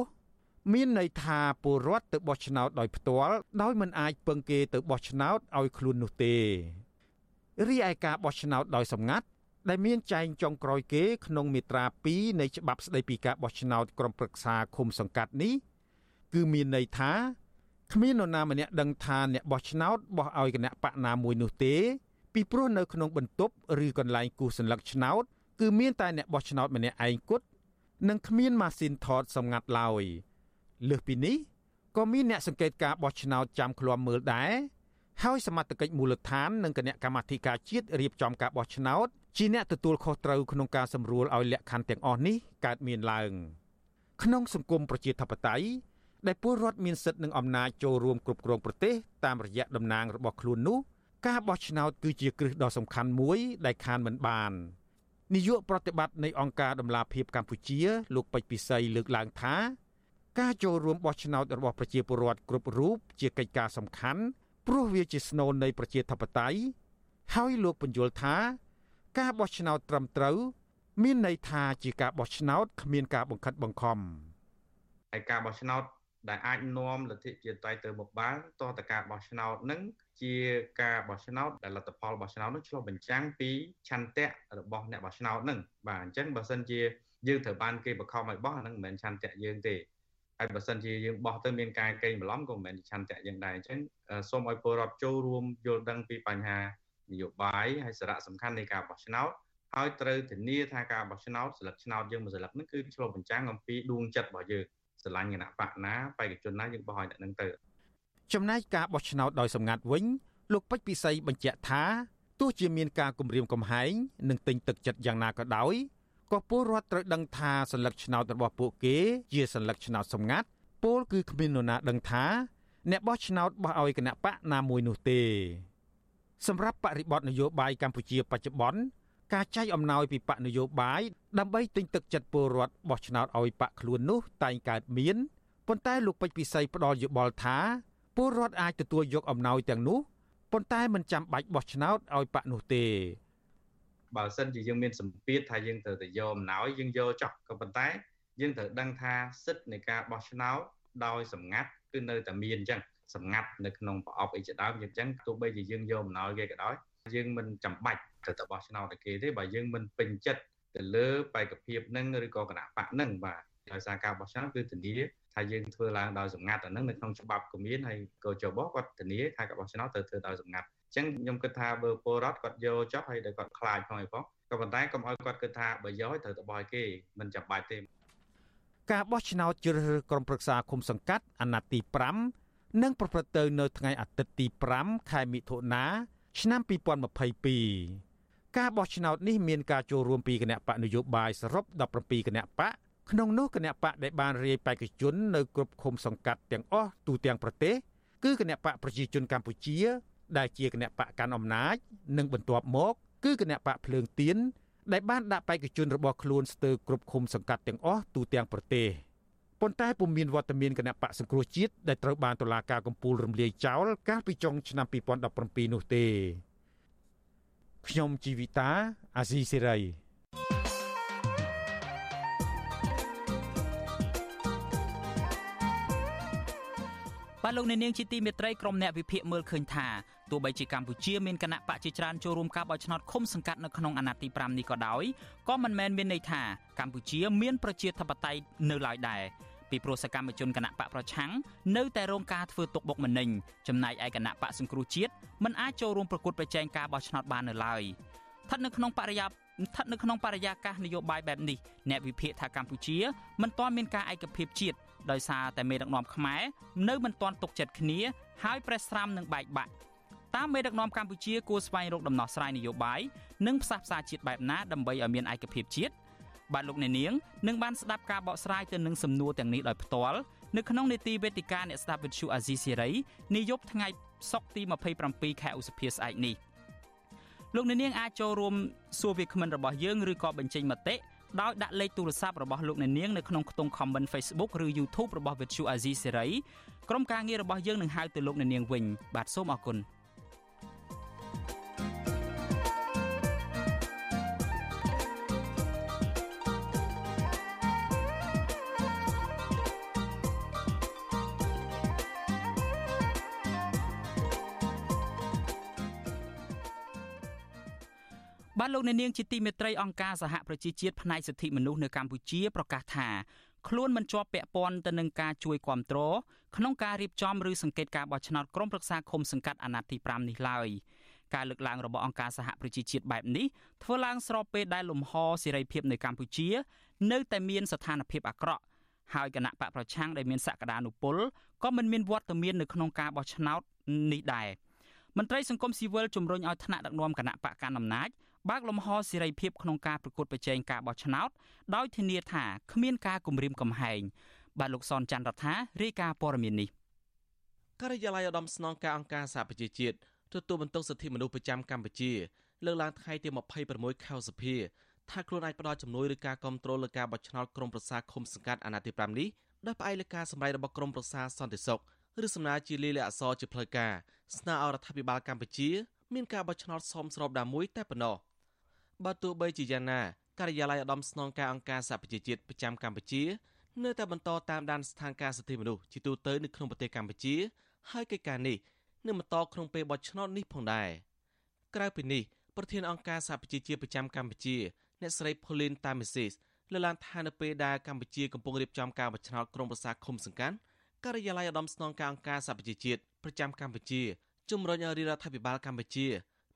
មានន័យថាពលរដ្ឋទៅបោះឆ្នោតដោយផ្ទាល់ដោយមិនអាចពឹងគេទៅបោះឆ្នោតឲ្យខ្លួននោះទេរីឯការបោះឆ្នោតដោយសម្ងាត់ដែលមានចែងចុងក្រោយគេក្នុងមាត្រា2នៃច្បាប់ស្តីពីការបោះឆ្នោតក្រុមប្រឹក្សាឃុំសង្កាត់នេះគឺមានន័យថាគ្មាននរណាម្នាក់ដឹងថាអ្នកបោះឆ្នោតបោះឲ្យគណៈបកណាមួយនោះទេ ពីព្រោះនៅក្នុងបន្ទប់ឬកន្លែងគូសសัญลักษณ์ឆ្នោតគឺមានតែអ្នកបោះឆ្នោតម្នាក់ឯងគត់ និងគ្មានម៉ាស៊ីនថតសម្ងាត់ឡើយលើសពីនេះក៏មានអ្នកសង្កេតការបោះឆ្នោតចាំឃ្លាំមើលដែរហើយសមត្ថកិច្ចមូលដ្ឋាននិងគណៈកម្មាធិការជាតិរៀបចំការបោះឆ្នោតជាអ្នកទទួលខុសត្រូវក្នុងការសម្រួលឲ្យលក្ខខណ្ឌទាំងអស់នេះកើតមានឡើងក្នុងសង្គមប្រជាធិបតេយ្យដែលពលរដ្ឋមានសិទ្ធិនិងអំណាចចូលរួមគ្រប់គ្រងប្រទេសតាមរយៈតំណាងរបស់ខ្លួននោះការបោះឆ្នោតគឺជាគ្រឹះដ៏សំខាន់មួយដែលខានមិនបាន នាយកប្រតិបត្តិនៃអង្គការដំឡាភិបកម្ពុជា លោកពេជ្រពិសីលើកឡើងថាការចូលរួមបោះឆ្នោតរបស់ប្រជាពលរដ្ឋគ្រប់រូបជាកិច្ចការសំខាន់ព្រោះវាជាស្នូលនៃប្រជាធិបតេយ្យហើយលោកបញ្យល់ថា ការបោះឆ្នោតត្រឹមត្រូវ មានន័យថាជាការបោះឆ្នោតគ្មានការបង្ខិតបង្ខំហើយការបោះឆ្នោតដែលអាចនាំលទ្ធិជាតិតៃទៅមុខបានតតការបោះឆ្នោតនឹង ជាការបោះឆ្នោតដែលលទ្ធផលបោះឆ្នោតនឹងឆ្លុះបញ្ចាំងពីឆន្ទៈរបស់អ្នកបោះឆ្នោតនឹងបាទអញ្ចឹងបើសិនជាយើងត្រូវបានគេបង្ខំឲ្យបោះអានឹងមិនមែនឆន្ទៈយើងទេហើយបើសិនជាយើងបោះទៅមានការកេងបន្លំក៏មិនមែនឆន្ទៈយើងដែរអញ្ចឹងសូមឲ្យពលរដ្ឋចូលរួមយល់ដឹងពីបញ្ហានយោបាយហើយសារៈសំខាន់នៃការបោះឆ្នោតហើយត្រូវធានាថាការបោះឆ្នោតស្លឹកឆ្នោតយើងមួយស្លឹកហ្នឹងគឺឆ្លុះបញ្ចាំងអំពីដួងចិត្តរបស់យើងស្រឡាញ់គណៈបកណាបេក្ខជនណាយើងបោះឲ្យអ្នកនឹងទៅ ចំណែកការបោះឆ្នោតដោយសម្ងាត់វិញលោកពេជ្រពិសីបញ្ជាក់ថាទោះជាមានការគម្រាមកំហែងនិងទិញទឹកចិត្តយ៉ាងណាក៏ដោយក៏ពលរដ្ឋត្រូវដឹងថាសញ្ញាឆ្នោតរបស់ពួកគេជាសញ្ញាឆ្នោតសម្ងាត់ពលគឺគ្មាននរណាដឹងថាអ្នកបោះឆ្នោតបោះឲ្យគណៈបកណាមួយនោះទេសម្រាប់បរិបទនយោបាយកម្ពុជាបច្ចុប្បន្នការចែកអំណោយពីបកនយោបាយដើម្បីទិញទឹកចិត្តពលរដ្ឋបោះឆ្នោតឲ្យបកខ្លួននោះតែងកើតមានប៉ុន្តែលោកពេជ្រពិសីផ្ដល់យោបល់ថា ពលរដ្ឋអាចទទួលយកអំណោយទាំងនោះប៉ុន្តែមិនចាំបាច់បោះឆ្នោតឲ្យបកនោះទេបើសិនជាយើងមានសម្ពាធថាយើងត្រូវតែយកអំណោយយើងយកចោះក៏ប៉ុន្តែយើងត្រូវដឹងថាសិទ្ធិនៃការបោះឆ្នោតដោយសម្ងាត់គឺនៅតែមានអញ្ចឹងសម្ងាត់នៅក្នុងប្រអប់អីជាដើមអញ្ចឹងទោះបីជាយើងយកអំណោយគេក៏ដោយយើងមិនចាំបាច់ត្រូវតែបោះឆ្នោតឲ្យគេទេបើយើងមិនពេញចិត្តទៅលើបេក្ខភាពនឹងឬក៏គណៈបកនឹងបាទដោយសារការបោះឆ្នោតគឺធានា ថាយើងធ្វើឡើងដោយសម្ងាត់អានឹងនៅក្នុងច្បាប់ក៏មានហើយកោចបគាត់ធានាថាការបោះឆ្នោតត្រូវធ្វើដោយសម្ងាត់អញ្ចឹងខ្ញុំគិតថាបើពលរដ្ឋគាត់យកចោះហើយដែលគាត់ខ្លាចផងអីផងក៏ប៉ុន្តែកុំឲ្យគាត់គិតថាបើយកត្រូវទៅបោះឲ្យគេមិនចាំបាច់ទេការបោះឆ្នោតជ្រើសរើសក្រុមប្រឹក្សាគុំសង្កាត់អាណត្តិទី5នឹងប្រព្រឹត្តទៅនៅថ្ងៃអាទិត្យទី5ខែមិថុនាឆ្នាំ2022ការបោះឆ្នោតនេះមានការចូលរួមពីគណៈបកនយោបាយសរុប17គណៈបក ក្នុងនោះគណៈបកដែលបានរាយបេក្ខជននៅគ្រប់ឃុំសង្កាត់ទាំងអស់ទូទាំងប្រទេសគឺគណៈបកប្រជាជនកម្ពុជា ដែលជាគណៈបកកាន់អំណាច និងបន្ទាប់មក គឺគណៈបកភ្លើងទៀនដែលបានដាក់បេក្ខជនរបស់ខ្លួនស្ទើរគ្រប់ឃុំសង្កាត់ទាំងអស់ទូទាំងប្រទេសប៉ុន្តែពុំមានវត្តមានគណៈបកសង្គ្រោះជាតិដែលត្រូវបានតុលាការកំពូលរំលាយចោលកាលពីចុងឆ្នាំ2017នោះទេខ្ញុំជីវិតាអាស៊ីសេរី បាទលោកអ្នកនាងជាទីមេត្រីក្រុមអ្នកវិភាគមើលឃើញថាទោះបីជាកម្ពុជាមានគណៈបកជាច្រើនចូលរួមការបោះឆ្នោតឃុំសង្កាត់នៅក្នុងអាណត្តិទី5នេះក៏ដោយក៏មិនមែនមានន័យថាកម្ពុជាមានប្រជាធិបតេយ្យនៅឡើយដែរពីព្រោះសកម្មជនគណៈបកប្រឆាំងនៅតែរងការធ្វើទុកបុកម្នេញចំណែកឯគណៈបកសង្គ្រោះជាតិមិនអាចចូលរួមប្រកួតប្រជែងការបោះឆ្នោតបាននៅឡើយស្ថិតនៅក្នុងបរិយាស្ថិតនៅក្នុងបរិយាកាសនយោបាយបែបនេះអ្នកវិភាគថាកម្ពុជាមិនទាន់មានការឯកភាពជាតិ ដោយសារតែមេដឹកនាំខ្មែរនៅមិនទាន់ទុកចិត្តគ្នាហើយប្រេះស្រាំនឹងបែកបាក់តាមមេដឹកនាំកម្ពុជាគួរស្វែងរកដំណោះស្រាយនយោបាយនិងផ្សះផ្សាជាតិបែបណាដើម្បីឲ្យមានឯកភាពជាតិបាទលោកអ្នកនាងនឹងបានស្ដាប់ការបកស្រាយទៅនឹងសំណួរទាំងនេះដោយផ្ទាល់នៅក្នុងនេតិវេទិកាអ្នកស្ដាប់វិទ្យុអាស៊ីសេរីនាយប់ថ្ងៃសុក្រទី27ខែឧសភាស្អែកនេះលោកអ្នកនាងអាចចូលរួមសួរវាគ្មិនរបស់យើងឬក៏បញ្ចេញមតិ ដោយដាក់លេខទូរស័ព្ទរបស់លោកអ្នកនាងនៅក្នុងខ្ទង់ comment Facebook ឬ YouTube របស់ Vuthu Azizi Serai ក្រុមការងាររបស់យើងនឹងហៅទៅលោកអ្នកនាងវិញបាទសូមអរគុណ។ លោកអ្នកនាងជាទីមេត្រីអង្គការសហប្រជាជាតិផ្នែកសិទ្ធិមនុស្សនៅកម្ពុជាប្រកាសថាខ្លួនមិនជាប់ពាក់ព័ន្ធទៅនឹងការជួយគ្រប់គ្រងក្នុងការរៀបចំឬសង្កេតការបោះឆ្នោតក្រុមប្រឹក្សាឃុំសង្កាត់អាណត្តិទី5នេះឡើយការលើកឡើងរបស់អង្គការសហប្រជាជាតិបែបនេះធ្វើឡើងស្របពេលដែលលំហសេរីភាពនៅកម្ពុជា នៅតែមានស្ថានភាពអាក្រក់ហើយគណៈបកប្រឆាំងដែលមានសក្តានុពលក៏មិនមានវត្តមាននៅក្នុងការបោះឆ្នោតនេះដែរមន្ត្រីសង្គមស៊ីវិលជំរុញឲ្យថ្នាក់ដឹកនាំគណៈបកកណ្ដាលអំណាច បើកលំហសេរីភាពក្នុងការប្រកួតប្រជែងការបោះឆ្នោតដោយធានាថាគ្មានការគំរាមកំហែងបាទលោកសនច័ន្ទរដ្ឋារាយការណ៍ព័ត៌មាននេះការិយាល័យឧត្តមស្នងការអង្គការសហប្រជាជាតិទទួលបន្ទុកសិទ្ធិមនុស្សប្រចាំកម្ពុជាលើកឡើងថ្ងៃទី26ខែសុភាថាខ្លួនអាចផ្ដល់ជំនួយឬការគ្រប់គ្រងលើការបោះឆ្នោតក្រុមប្រឹក្សាឃុំសង្កាត់អាណត្តិទី5នេះដោយផ្អែកលើការសម្ដែងរបស់ក្រុមប្រឹក្សាសន្តិសុខឬសំណើជាលាយលក្ខណ៍អក្សរជាផ្លូវការស្នើឲ្យរដ្ឋាភិបាលកម្ពុជាមានការបោះឆ្នោតសមស្របតែមួយតែប៉ុណ្ណោះ បើទោះបីជាយ៉ាងណាការិយាល័យឧត្តមស្នងការអង្គការសហប្រជាជាតិប្រចាំកម្ពុជានៅតែបន្តតាមដានស្ថានភាពសិទ្ធិមនុស្សជាទូទៅនៅក្នុងប្រទេសកម្ពុជា ហើយកិច្ចការនេះនឹងបន្តក្នុងពេលបោះឆ្នោតនេះផងដែរក្រៅពីនេះប្រធានអង្គការសហប្រជាជាតិប្រចាំកម្ពុជាអ្នកស្រី Pauline Tamesis លើកឡើងថានៅពេលដែលកម្ពុជាកំពុងរៀបចំការបោះឆ្នោតក្រុមប្រឹក្សាឃុំសង្កាត់ការិយាល័យឧត្តមស្នងការអង្គការសហប្រជាជាតិប្រចាំកម្ពុជាជំរុញឲ្យរដ្ឋាភិបាលកម្ពុជា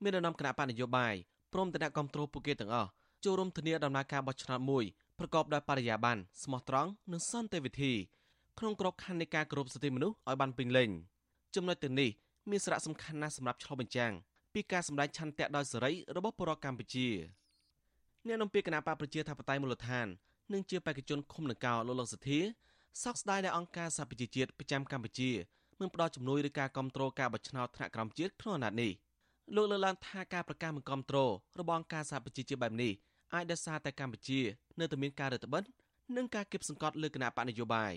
មានដំណាំគណៈបកនយោបាយ ព្រមទាំងអ្នកគ្រប់គ្រងពួកគេទាំងអស់ចូលរួមធានាដំណើរការបោះឆ្នោតមួយប្រកបដោយបរិយាបន្នស្មោះត្រង់និងសន្តិវិធីក្នុងក្របខ័ណ្ឌនៃការគោរពសិទ្ធិមនុស្សឲ្យបានពេញលេញចំណុចទាំងនេះមានសារៈសំខាន់ណាស់សម្រាប់ឆ្លុះបញ្ចាំងពីការសម្ដែងឆន្ទៈដោយសេរីរបស់ប្រជាពលរដ្ឋកម្ពុជាអ្នកនាំពាក្យគណៈបកប្រជាធិបតេយ្យមូលដ្ឋាននិងជាបេក្ខជនឃុំនគរលោកលោកសធាសោកស្ដាយដែលអង្គការសហប្រជាជាតិប្រចាំកម្ពុជាមិនផ្ដល់ជំនួយឬការគ្រប់គ្រងការបោះឆ្នោតថ្នាក់ក្រោមជាតិក្នុងអាណត្តិនេះ លោកលើកឡើងថាការប្រកាសមិនគ្រប់គ្រងរបស់អង្គការសហប្រជាជាតិបែបនេះអាចដោយសារតែកម្ពុជា នៅតែមានការរដ្ឋបិទនិងការគៀបសង្កត់លើគណៈបកនយោបាយ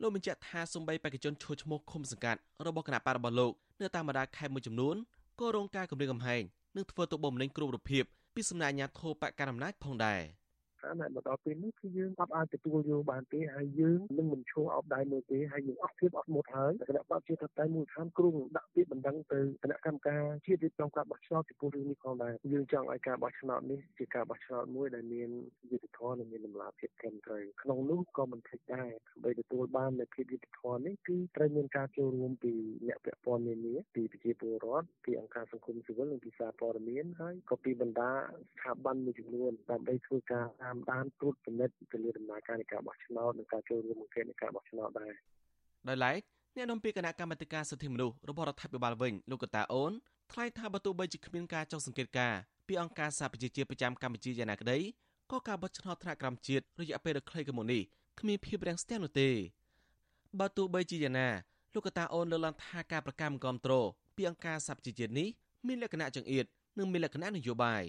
លោកបញ្ជាក់ថាសំបីបេក្ខជនឈួរឈ្មោះឃុំសង្កាត់របស់គណៈបករបស់លោកនៅតាមបណ្ដាខេត្តមួយចំនួនក៏រងការគំរាមកំហែងនិងធ្វើទុកបុកម្នេញគ្រប់រូបភាពពីសំណាក់អាជ្ញាធរបកកណ្ដាលអំណាចផងដែរ។ តែមកដល់ពេលនេះគឺយើងអត់អាចទទួលយកបានទេហើយយើងនឹងមិនឈរអោបដៃមើលទេហើយយើងអស់ភាពអត់មុតហើយគណៈបព្វជិតតែមួយខាងគ្រូដាក់ពាក្យបណ្ដឹងទៅគណៈកម្មការជាតិរៀបចំការបោះឆ្នោតពីព្រោះរឿងនេះផងដែរយើងចង់ឲ្យការបោះឆ្នោតនេះជាការបោះឆ្នោតមួយដែលមានយុត្តិធម៌និងមានតម្លាភាពត្រឹមត្រូវក្នុងនោះក៏មិនភ្លេចដែរដើម្បីទទួលបាននូវភាពយុត្តិធម៌នេះគឺត្រូវមានការចូលរួមពីអ្នកពាក់ព័ន្ធនានាពីប្រជាពលរដ្ឋពីអង្គការសង្គមស៊ីវិលនិងពីសារព័ត៌មានហើយក៏ពីបណ្ដាស្ថាប័នមួយចំនួនដើម្បីធ្វើការតាមដានត្រួតពិនិត្យទៅលើដំណើរការនៃការបោះឆ្នោតនិងការចូលរួមបង្កើតនៃការបោះឆ្នោតដែរដោយឡែកអ្នកនាំពាក្យគណៈកម្មាធិការសិទ្ធិមនុស្សរបស់រដ្ឋាភិបាលវិញលោកកតាអូនថ្លែងថាបើទោះបីជាគ្មានការចុះសង្កេតការពីអង្គការសហប្រជាជាតិប្រចាំកម្ពុជាយ៉ាងណាក្តីក៏ការបោះឆ្នោតថ្នាក់ក្រោមជាតិរយៈពេលដ៏ខ្លីកមុននេះគ្មានភាពរាំងស្ទះនោះទេបើទោះបីជាយ៉ាងណាលោកកតាអូនលើកឡើងថាការប្រកាសមិនគ្រប់គ្រងពីអង្គការសហប្រជាជាតិនេះមានលក្ខណៈចង្អៀតនិងមានលក្ខណៈនយោបាយ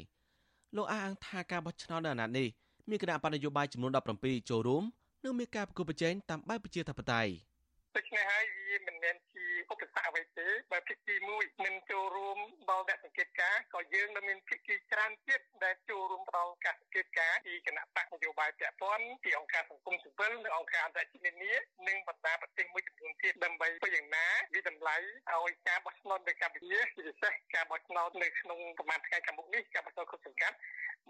លោកអះអាងថាការបោះឆ្នោតនៅអាណត្តិនេះ មានគណៈបណ្ឌនយោបាយចំនួន17ចូលរួមនិងមានការប្រគល់ប្រជែងតាមបែបប្រជាធិបតេយ្យដូច្នេះហើយវាមិនមែនជា ឧបសគ្គអ្វីទេបើភាគីមួយមិនចូលរួមដល់អ្នកសង្កេតការក៏យើងនឹងមានភាគីច្រើនទៀតដែលចូលរួមដល់ការសង្កេតការពីគណៈបកនយោបាយពាក់ព័ន្ធពីអង្គការសង្គមស៊ីវិលនិងអង្គការអន្តរជាតិនានានិងបណ្ដាប្រទេសមួយចំនួនទៀតដើម្បីធ្វើយ៉ាងណាវាតម្លៃឲ្យការបោះឆ្នោតនៅកម្ពុជាជាពិសេសការបោះឆ្នោតនៅក្នុងប្រមាណថ្ងៃខាងមុខនេះការបោះឆ្នោតគ្រប់សង្កាត់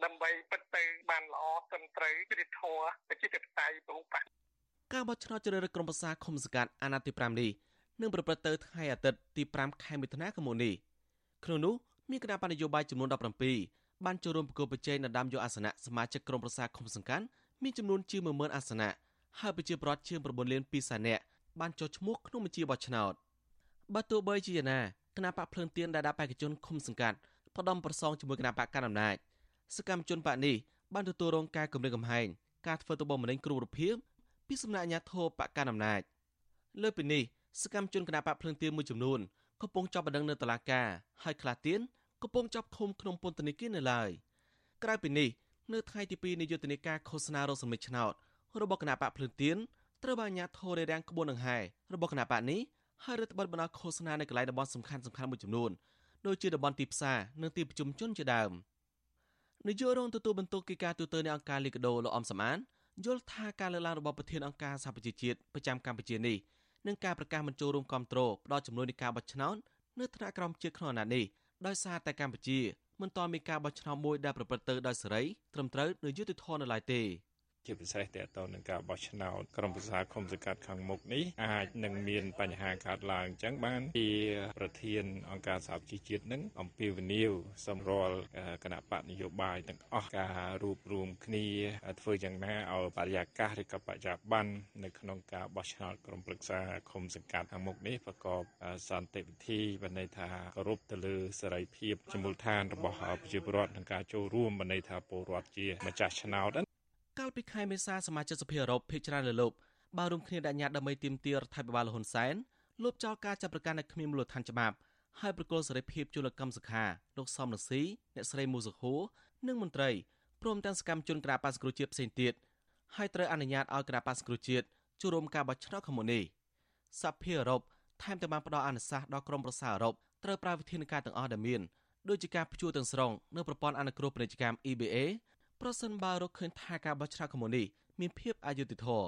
ដើម្បីពិតទៅបានល្អត្រឹមត្រូវយុត្តិធម៌ប្រជាធិបតេយ្យប្រមុខបកការបោះឆ្នោតជ្រើសរើសក្រុមប្រឹក្សាឃុំសង្កាត់អាណត្តិទី5នេះ នឹងប្រព្រឹត្តទៅថ្ងៃអាទិត្យទី5ខែមិថុនាឆ្នាំនេះក្នុងនោះមានគណៈបណ្ឌនយោបាយចំនួន17បានចូលរួមប្រគល់ប្រជែងដណ្ដើមយកអាសនៈសមាជិកក្រុមប្រឹក្សាឃុំសង្កាត់មានចំនួនជាង10000អាសនៈហើយប្រជាពលរដ្ឋជាង9លាន2សែននាក់បានចុះឈ្មោះក្នុងបញ្ជីបោះឆ្នោតបើទោះបីជាយ៉ាងណាគណៈបកភ្លើងទៀនដែលដាក់បេក្ខជនឃុំសង្កាត់ផ្ដំប្រសងជាមួយគណៈបកកណ្ដាលអំណាចសកម្មជនបកនេះបានទទួលរងការគំរាមកំហែងការធ្វើទុកបុកម្នេញគ្រប់រូបភាពពីសំណាក់អាជ្ញាធរបកកណ្ដាលអំណាចលើពីនេះ សកម្មជនគណបកភ្លើងទៀនមួយចំនួនកំពុងចាប់បណ្ដឹងនៅតុលាការហើយខ្លះទៀតកំពុងចាប់ឃុំក្នុងពន្ធនាគារនៅឡើយក្រៅពីនេះនៅថ្ងៃទី2នៃយុទ្ធនាការឃោសនារកសម្លេចឆ្នោតរបស់គណបកភ្លើងទៀនត្រូវបានអាជ្ញាធររារាំងក្បួនដង្ហែរបស់គណបកនេះហើយរដ្ឋបတ်បណ្ដោះឃោសនានៅកន្លែងតំបន់សំខាន់សំខាន់មួយចំនួនដូចជាតំបន់ទីផ្សារនិងទីប្រជុំជនជាដើម។នាយករងទទួលបន្ទុកកិច្ចការទូតនៃអង្គការលីកាដូលោកអំសំអានយល់ថាការលើកឡើងរបស់ប្រធានអង្គការសហប្រជាជាតិប្រចាំកម្ពុជានេះ នឹងការប្រកាសមិនចូលរួមគ្រប់គ្រងផ្ដល់ចំនួននៃការបោះឆ្នោតនៅថ្នាក់ក្រោមជាតិក្នុងអាណត្តិនេះដោយសារតែកម្ពុជាមិនទាន់មានការបោះឆ្នោតមួយដែលប្រព្រឹត្តទៅដោយសេរីត្រឹមត្រូវនិងយុត្តិធម៌នៅឡើយទេ ជាពិសេសតទៅនឹងការបោះឆ្នោតក្រុមប្រឹក្សាគុំសង្កាត់ខាងមុខនេះអាចនឹងមានបញ្ហាកើតឡើងអញ្ចឹងបានជាប្រធានអង្គការសហជីវជាតិនឹងអំពាវនាវសម្រួលគណៈបកនយោបាយទាំងអស់ការរួបរวมគ្នាធ្វើយ៉ាងណាឲ្យបរិយាកាសឬក៏បច្ចុប្បន្ននៅក្នុងការបោះឆ្នោតក្រុមប្រឹក្សាគុំសង្កាត់ខាងមុខនេះប្រកបសន្តិវិធីបានន័យថាគោរពទៅលើសេរីភាពជាមូលដ្ឋានរបស់ប្រជាពលរដ្ឋនិងការចូលរួមបានន័យថាពលរដ្ឋជាម្ចាស់ឆ្នោត កាលពីខែមេសាសមាជិកសភាអឺរ៉ុបភាគច្រើនលើលោកបានរួមគ្នាដាក់ញត្តិដើម្បីទាមទាររដ្ឋាភិបាលលហ៊ុនសែនលុបចោលការចាប់ប្រកាន់នៅគ្មានមូលដ្ឋានច្បាប់ហើយប្រកុលសេរីភាពជលកម្មសខាលោកសំរងស៊ីអ្នកស្រីមូសុខូនិងមន្ត្រីព្រមទាំងសកម្មជនក្រាបាសគ្រូជាតិផ្សេងទៀតហើយត្រូវអនុញ្ញាតឲ្យក្រាបាសគ្រូជាតិចូលរួមការបោះឆ្នោតខាងមុខនេះសភាអឺរ៉ុបថែមទាំងបានផ្ដល់អនុសាសន៍ដល់ក្រមប្រសាអឺរ៉ុបត្រូវប្រើវិធានការទាំងអស់ដែលមានដូចជាការព្យួរទាំងស្រុងនៅប្រព័ន្ធអនុគ្រោះពាណិជ្ជកម្ម EBA ប្រសិនបើរកឃើញថាការបោះឆ្នោតខាងមុខនេះមានភាពអយុត្តិធម៌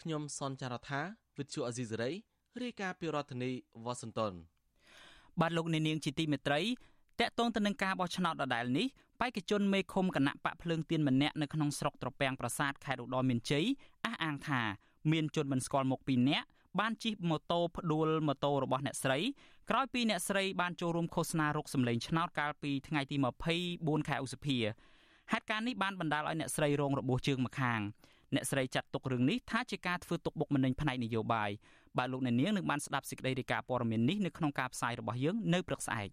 ខ្ញុំសនចាររថាវិទ្យុអេស៊ីសេរីរាយការណ៍ពីរដ្ឋធានីវ៉ាស៊ីនតោនបាទលោកអ្នកនាងជាទីមេត្រីតកតងទៅនឹងការបោះឆ្នោតដដែលនេះបេក្ខជនមេឃុំគណៈបកភ្លើងទៀនម្នាក់នៅក្នុងស្រុកត្រពាំងប្រាសាទខេត្តឧត្តរមានជ័យអះអាងថាមានជនមិនស្គាល់មុខពីរនាក់បានជិះម៉ូតូផ្ដួលម៉ូតូរបស់អ្នកស្រីក្រោយពីអ្នកស្រីបានចូលរួមឃោសនារកសម្លេងឆ្នោតកាលពីថ្ងៃទី24ខែឧសភា ហេតុការណ៍នេះបានបណ្ដាលឲ្យអ្នកស្រីរងរបួសជើងម្ខាងអ្នកស្រីចាត់ទុករឿងនេះថាជាការធ្វើទុកបុកម្នេញផ្នែកនយោបាយបាទលោកអ្នកនាងនឹងបានស្ដាប់សេចក្តីរាយការណ៍ព័ត៌មាននេះនៅក្នុងការផ្សាយរបស់យើងនៅព្រឹកស្អែក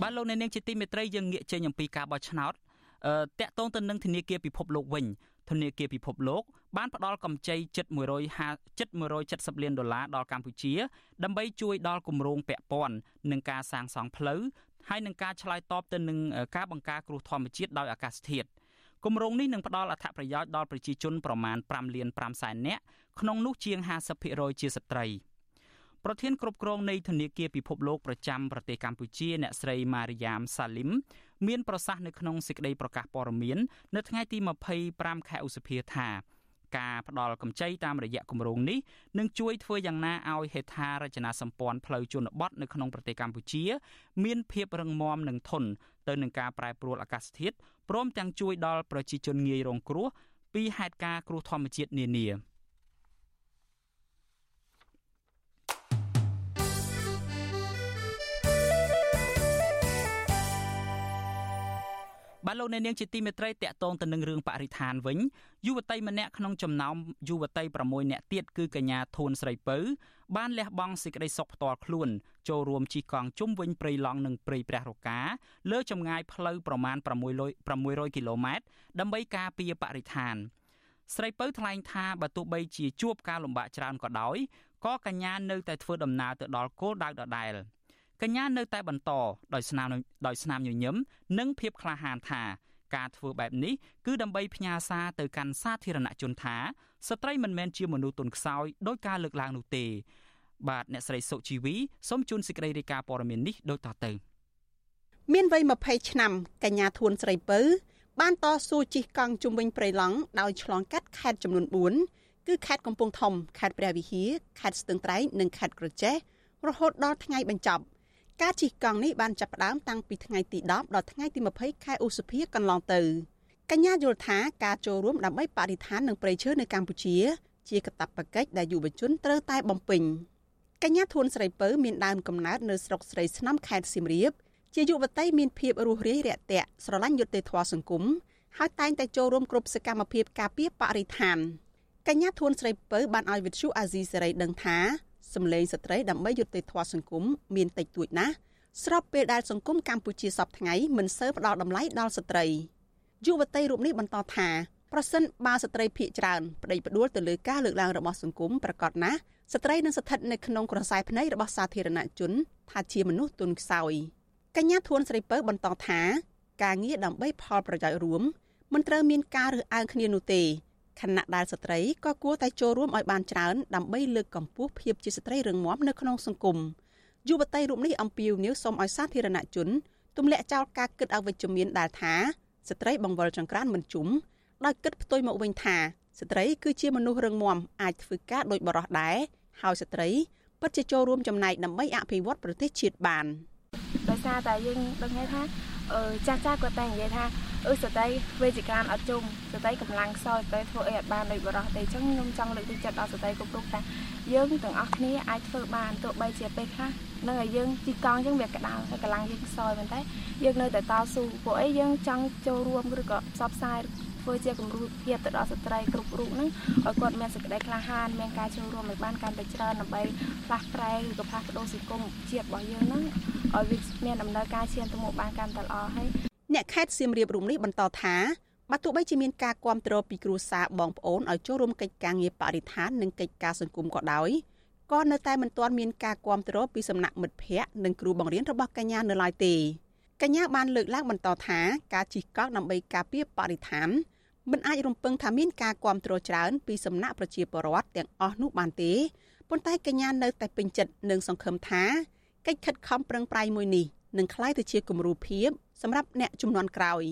បាទលោកអ្នកនាងជាទីមេត្រីយើងងាកចេញអំពីការបោះឆ្នោតអឺ តាក់ទងទៅនឹងធនាគារពិភពលោកវិញធនាគារពិភពលោកបានផ្ដល់កម្ចីជិត150ជិត170លានដុល្លារដល់កម្ពុជា ដើម្បីជួយដល់គម្រោងពាក់ព័ន្ធនឹងការសាងសង់ផ្លូវហើយនឹងការឆ្លើយតបទៅនឹងការបង្ការគ្រោះធម្មជាតិដោយអាកាសធាតុគម្រោងនេះនឹងផ្ដល់អត្ថប្រយោជន៍ដល់ប្រជាជនប្រមាណ5លាន5សែននាក់ក្នុងនោះជាង50%ជាស្ត្រីប្រធានគ្រប់គ្រងនៃធនាគារពិភពលោកប្រចាំប្រទេសកម្ពុជាអ្នកស្រីម៉ារីយ៉ា មសាលីមមានប្រសាសន៍នៅក្នុងសេចក្តីប្រកាសព័ត៌មាននៅថ្ងៃទី25ខែឧសភាថាការផ្ដល់កម្ចីតាមរយៈគម្រោងនេះនឹងជួយធ្វើយ៉ាងណាឲ្យហេដ្ឋារចនាសម្ព័ន្ធផ្លូវជនបទនៅក្នុងប្រទេសកម្ពុជា មានភាពរឹងមាំនិងធន់ទៅនឹងការប្រែប្រួលអាកាសធាតុព្រមទាំងជួយដល់ប្រជាជនងាយរងគ្រោះពីហេតុការណ៍គ្រោះធម្មជាតិនានា។ បាទលោកអ្នកនាងជាទីមេត្រីតកតងទៅនឹងរឿងបរិស្ថានវិញយុវតីម្នាក់ក្នុងចំណោមយុវតី6នាក់ទៀតគឺកញ្ញាធួនស្រីពៅបានលះបង់សេចក្តីសុខផ្ទាល់ខ្លួនចូលរួមជិះកង់ជុំវិញព្រៃឡង់និងព្រៃព្រះរកាលើចម្ងាយផ្លូវប្រមាណ600គីឡូម៉ែត្រដើម្បីការពារបរិស្ថានស្រីពៅថ្លែងថាបើទោះបីជាជួបការលំបាកច្រើនក៏ដោយក៏កញ្ញានៅតែធ្វើដំណើរទៅដល់គោលដៅដដែល។ កញ្ញានៅតែបន្តដោយស្នាមដោយស្នាមញញឹមនិងភាពក្លាហានថាការធ្វើបែបនេះគឺដើម្បីផ្ញើសារទៅកាន់សាធារណជនថាស្ត្រីមិនមែនជាមនុស្សទុនខ្សោយដោយការលើកឡើងនោះទេបាទអ្នកស្រីសុជីវីសូមជូនសេចក្តីរាយការណ៍ព័ត៌មាននេះដូចតទៅមានវ័យ20ឆ្នាំកញ្ញាធួនស្រីពៅបានតស៊ូជិះកង់ជុំវិញព្រៃឡង់ដោយឆ្លងកាត់ខេត្តចំនួន4គឺខេត្តកំពង់ធំខេត្តព្រះវិហារខេត្តស្ទឹងត្រែងនិងខេត្តក្រចេះរហូតដល់ថ្ងៃបញ្ចប់ ការជិះកង់នេះបានចាប់ផ្ដើមតាំងពីថ្ងៃទី10ដល់ថ្ងៃទី20ខែឧសភាកន្លងទៅកញ្ញាយល់ថាការចូលរួមដើម្បីបរិស្ថាននិងប្រៃឈើនៅកម្ពុជា ជាកាតព្វកិច្ចដែលយុវជនត្រូវតែបំពេញកញ្ញាធួនស្រីពៅមានដើមកំណើតនៅស្រុកស្រីស្នំខេត្តសៀមរាបជាយុវតីមានភាពរស់រាយរាក់ទាក់ស្រឡាញ់យុត្តិធម៌សង្គមហើយតែងតែចូលរួមគ្រប់សកម្មភាពការពារបរិស្ថានកញ្ញាធួនស្រីពៅបានឲ្យវិទ្យុអាស៊ីសេរីដឹងថា សម្លេងស្ត្រីដើម្បីយុត្តិធម៌សង្គមមានតិចតួចណាស់ស្របពេលដែលសង្គមកម្ពុជាសពថ្ងៃមិនសូវផ្ដល់តម្លៃដល់ស្ត្រីយុវតីរូបនេះបន្តថាប្រសិនបើស្ត្រីភៀកច្រើនប្តីផ្ដួលទៅលើការលើកឡើងរបស់សង្គមប្រកាសណាស់ស្ត្រីនឹងស្ថិតនៅក្នុងក្រសែភ្នែករបស់សាធារណជនថាជាមនុស្សទុនខ្សោយកញ្ញាធួនស្រីពៅបន្តថា ការងារដើម្បីផលប្រយោជន៍រួមមិនត្រូវមានការរើសអើងគ្នានោះទេ ខណៈដែលស្ត្រីក៏គួរតែចូលរួមឲ្យបានច្រើនដើម្បីលើកកម្ពស់ភាពជាស្ត្រីរឹងមាំនៅក្នុងសង្គមយុវតីរូបនេះអំពាវនាវសូមឲ្យសាធារណជនទម្លាក់ចោលការគិតអវិជ្ជមានដែលថាស្ត្រីបង្វិលចង្ក្រានមិនជុំដោយគិតផ្ទុយមកវិញថាស្ត្រីគឺជាមនុស្សរឹងមាំអាចធ្វើការដោយបរោះដែរហើយស្ត្រីពិតជាចូលរួមចំណែកដើម្បីអភិវឌ្ឍប្រទេសជាតិបានដោយសារតែយើងដឹងថាអឺ ចាស់ចាស់គាត់តែនិយាយថាអឺស្ត្រីវេទិកាអត់ជុំស្ត្រីកម្លាំងសោយស្ត្រីធ្វើអីអត់បានដូចបរោះទេអញ្ចឹងខ្ញុំចង់លើកទឹកចិត្តដល់ស្ត្រីគ្រប់រូបថាយើងទាំងអស់គ្នាអាចធ្វើបានទោះបីជាពេលខ្លះនឹងឲ្យយើងជីកង់អញ្ចឹងវាក្តៅហើយកម្លាំងយើងសោយប៉ុន្តែយើងនៅតែតស៊ូពួកអីយើងចង់ចូលរួមឬក៏ផ្សព្វផ្សាយ ធ្វើជាគំរូភាពទៅដល់ស្ត្រីគ្រប់រូបហ្នឹងឲ្យគាត់មានសេចក្តីក្លាហានមានការចូលរួមឲ្យបានកាន់តែច្រើនដើម្បីផ្លាស់ប្រែឬក៏ផ្លាស់ប្ដូរសង្គមជាតិរបស់យើងហ្នឹងឲ្យវាមានដំណើរការឈានទៅមុខបានកាន់តែល្អហើយអ្នកខេត្តសៀមរាបរូបនេះបន្តថាបើទោះបីជាមានការគ្រប់គ្រងពីគ្រួសារបងប្អូនឲ្យចូលរួមកិច្ចការងារបរិស្ថាននិងកិច្ចការសង្គមក៏ដោយក៏នៅតែមិនទាន់មានការគ្រប់គ្រងពីសំណាក់មិត្តភ័ក្តិនិងគ្រូបង្រៀនរបស់កញ្ញានៅឡើយទេកញ្ញាបានលើកឡើងបន្តថាការជិះកង់ដើម្បីការពារបរិស្ថាន មិនអាចរំពឹងថាមានការគ្រប់គ្រងច្រើនពីសំណាក់ប្រជាពលរដ្ឋទាំងអស់នោះបានទេប៉ុន្តែកញ្ញានៅតែពេញចិត្តនិងសង្ឃឹមថាកិច្ចខិតខំប្រឹងប្រែងមួយនេះនឹងក្លាយទៅជាគំរូភាពសម្រាប់អ្នកចំនួនក្រោយ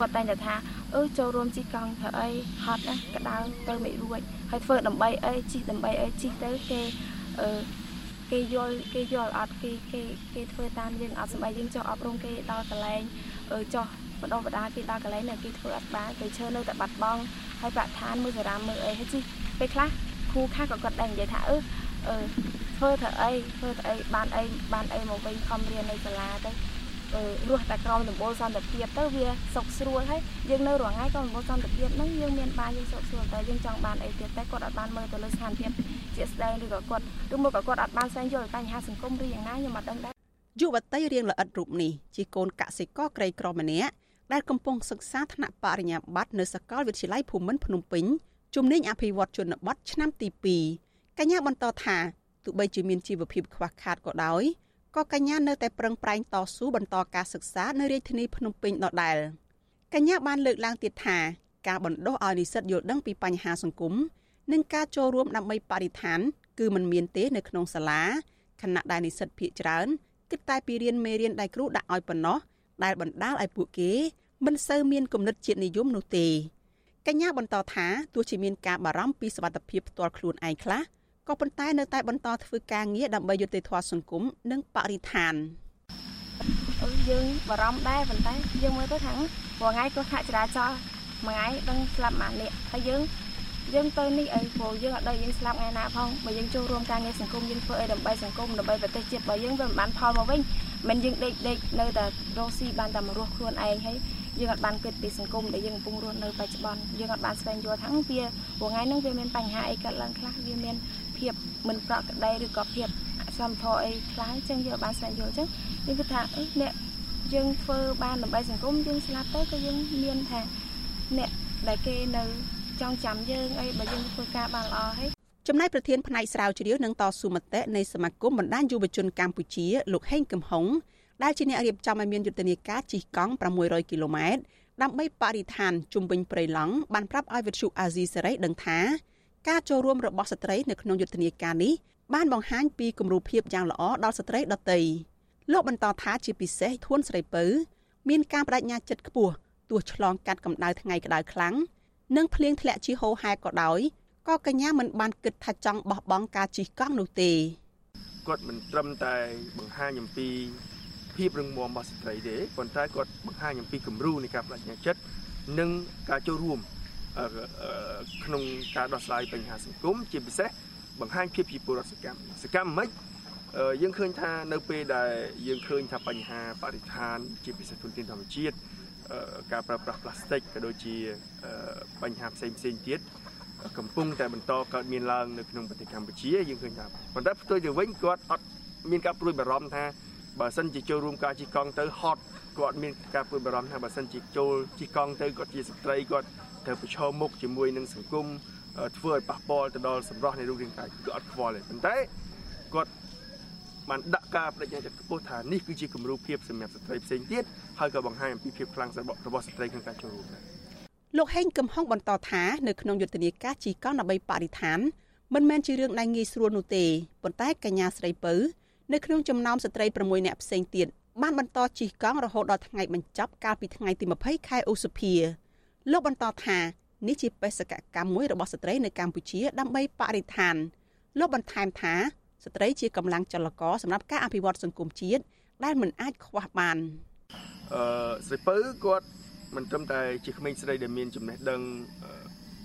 គាត់តែងតែថាអឺចូលរួមជិះកង់ធ្វើអីហត់ណាក្តៅទៅមិនរួចហើយធ្វើដើម្បីអីជិះដើម្បីអីជិះទៅគេអឺគេយល់គេយល់អត់គេគេគេធ្វើតាមយើងអត់សម្បៃយើងចុះអប់រំគេដល់កន្លែងអឺចុះ បដោបដាគេដល់កន្លែងដែលគេធ្វើអត់បានគេឈើនៅតែបាត់បង់ហើយប្រាក់ឋានមើលសារ៉ាមើលអីហើយជិះពេលខ្លះគ្រូខ្លះក៏គាត់ដែរនិយាយថាអឺអឺធ្វើធ្វើអីធ្វើធ្វើអីបានអីបានអីមកវិញខំរៀននៅសាលាទៅរស់តែក្រោមដំបូលសន្តិភាពទៅវាសុខស្រួលហើយយើងនៅរងថ្ងៃក្រោមដំបូលសន្តិភាពហ្នឹងយើងមានបានយើងសុខស្រួលតែយើងចង់បានអីទៀតតែគាត់អត់បានមើលទៅលើស្ថានភាពជាក់ស្ដែងឬក៏គាត់ឬមកក៏គាត់អត់បានស្វែងយល់បញ្ហាសង្គមឬយ៉ាងណាខ្ញុំអត់ដឹងដែរយុវតីរៀងល្អិតរូបនេះជាកូនកសិករក្រីក្រម្នាក់ ដែលកំពុងសិក្សាថ្នាក់បរិញ្ញាបត្រនៅសាកលវិទ្យាល័យភូមិន្ទភ្នំពេញជំនាញអភិវឌ្ឍជនបទឆ្នាំទី2កញ្ញាបន្តថាទោះបីជាមានជីវភាពខ្វះខាតក៏ដោយក៏កញ្ញានៅតែប្រឹងប្រែងតស៊ូបន្តការសិក្សានៅរាជធានីភ្នំពេញដដែលកញ្ញាបានលើកឡើងទៀតថាការបណ្ដុះឲ្យនិស្សិតយល់ដឹងពីបញ្ហាសង្គមនិងការចូលរួមដើម្បីបរិស្ថាន គឺมันមានទេនៅក្នុងសាលាខណៈដែលនិស្សិតភាគច្រើនគិតតែពីរៀនមេរៀនដែលគ្រូដាក់ឲ្យប៉ុណ្ណោះដែលបណ្ដាលឲ្យពួកគេ មិនសូវមានគំនិតជាតិនិយមនោះទេកញ្ញាបន្តថាទោះជាមានការបារម្ភពីសុខភាពផ្ទាល់ខ្លួនឯងខ្លះក៏ប៉ុន្តែនៅតែបន្តធ្វើការងារដើម្បីយុត្តិធម៌សង្គមនិងបរិស្ថានយើងបារម្ភដែរប៉ុន្តែយើងមើលទៅថាព្រោះថ្ងៃក៏ថាចរាចរណ៍មួយថ្ងៃដឹងស្លាប់មួយនាក់ហើយយើងយើងទៅនេះអីព្រោះយើងអត់ដឹងយើងស្លាប់ថ្ងៃណាផងបើយើងចូលរួមការងារសង្គមយើងធ្វើអីដើម្បីសង្គមដើម្បីប្រទេសជាតិរបស់យើងវាមិនបានផលមកវិញមិនយើងដេកដេកនៅតែរស់ស៊ីបានតែមករស់ខ្លួនឯងហើយ យើងអត់បានគិតពីសង្គមដែលយើងកំពុងរស់នៅបច្ចុប្បន្នយើងអត់បានស្វែងយល់ថាវាថ្ងៃហ្នឹងវាមានបញ្ហាអីកើតឡើងខ្លះវាមានភាពមិនប្រក្រតីឬក៏ភាពសំធរអីខ្លះអញ្ចឹងយើងបានស្វែងយល់អញ្ចឹងយើងគិតថាអឺអ្នកយើងធ្វើបានដើម្បីសង្គមយើងស្លាប់ទៅក៏យើងមានថាអ្នកដែលគេនៅចង់ចាំយើងអីបើយើងធ្វើការបានល្អហើយចំណែកប្រធានផ្នែកស្រាវជ្រាវនិងតស៊ូមតិនៃសមាគមបណ្ដាញយុវជនកម្ពុជាលោកហេងកំហុង ដែលជាអ្នករៀបចំឲ្យមានយុទ្ធនាការជិះកង់600គីឡូម៉ែត្រដើម្បីបរិស្ថានជុំវិញព្រៃឡង់បានប្រាប់ឲ្យវិទ្យុអាស៊ីសេរីដឹងថាការចូលរួមរបស់ស្ត្រីនៅក្នុងយុទ្ធនាការនេះបានបង្ហាញពីគំរូភាពយ៉ាងល្អដល់ស្ត្រីដទៃលោកបន្តថាជាពិសេសធួនស្រីពៅមានការបដិញ្ញាចិត្តខ្ពស់ទោះឆ្លងកាត់កម្ដៅថ្ងៃក្តៅខ្លាំងនិងភ្លៀងធ្លាក់ជាហូរហែក៏ដោយក៏កញ្ញាមិនបានគិតថាចង់បោះបង់ការជិះកង់នោះទេគាត់មិនត្រឹមតែបង្ហាញអំពី ភាពរឹងមាំរបស់ស្ត្រីទេប៉ុន្តែគាត់បង្ហាញអំពីគំរូនៃការបដិញ្ញាចិត្តនិងការចូលរួមក្នុងការដោះស្រាយបញ្ហាសង្គមជាពិសេសបង្ហាញភាពជាពលរដ្ឋសកម្មសកម្មមិនយើងឃើញថានៅពេលដែលយើងឃើញថាបញ្ហាបរិស្ថាន ជាពិសេសធនធានធម្មជាតិការប្រើប្រាស់ប្លាស្ទិកក៏ដូចជាបញ្ហាផ្សេងផ្សេងទៀតកំពុងតែបន្តកើតមានឡើងនៅក្នុងប្រទេសកម្ពុជាយើងឃើញថាប៉ុន្តែផ្ទុយទៅវិញគាត់អត់មានការព្រួយបារម្ភថា បើសិនជាចូលរួមការជិះកង់ទៅហត់គាត់មានការព្រួយបារម្ភថាបើសិនជាចូលជិះកង់ទៅគាត់ជាស្ត្រីគាត់ត្រូវប្រឈមមុខជាមួយនឹងសង្គមធ្វើឲ្យប៉ះពាល់ទៅដល់សម្រស់នៃរូបរាងកាយគឺអត់ខ្វល់ទេប៉ុន្តែគាត់បានដាក់ការបដិញ្ញាចិត្តខ្ពស់ថានេះគឺជាគំរូភាពសម្រាប់ស្ត្រីផ្សេងទៀតហើយក៏បង្ហាញអំពីភាពខ្លាំងរបស់ស្ត្រីក្នុងការចូលរួមដែរលោកហេងកំហុងបន្តថានៅក្នុងយុទ្ធនាការជីកង់ដើម្បីបរិស្ថានមិនមែនជារឿងដែលងាយស្រួលនោះទេប៉ុន្តែកញ្ញាស្រីពៅ នៅក្នុងចំណោមស្ត្រី6នាក់ផ្សេងទៀតបានបន្តជិះកង់រហូតដល់ថ្ងៃបញ្ចប់កាលពីថ្ងៃទី20ខែឧសភាលោកបន្តថានេះជាបេសកកម្មមួយរបស់ស្ត្រីនៅកម្ពុជាដើម្បីបរិស្ថានលោកបន្ថែមថាស្ត្រីជាកម្លាំងចលករសម្រាប់ការអភិវឌ្ឍសង្គមជាតិដែលមិនអាចខ្វះបានអឺស្រីពៅគាត់មិនត្រឹមតែជាក្មេងស្រីដែលមានចំណេះដឹង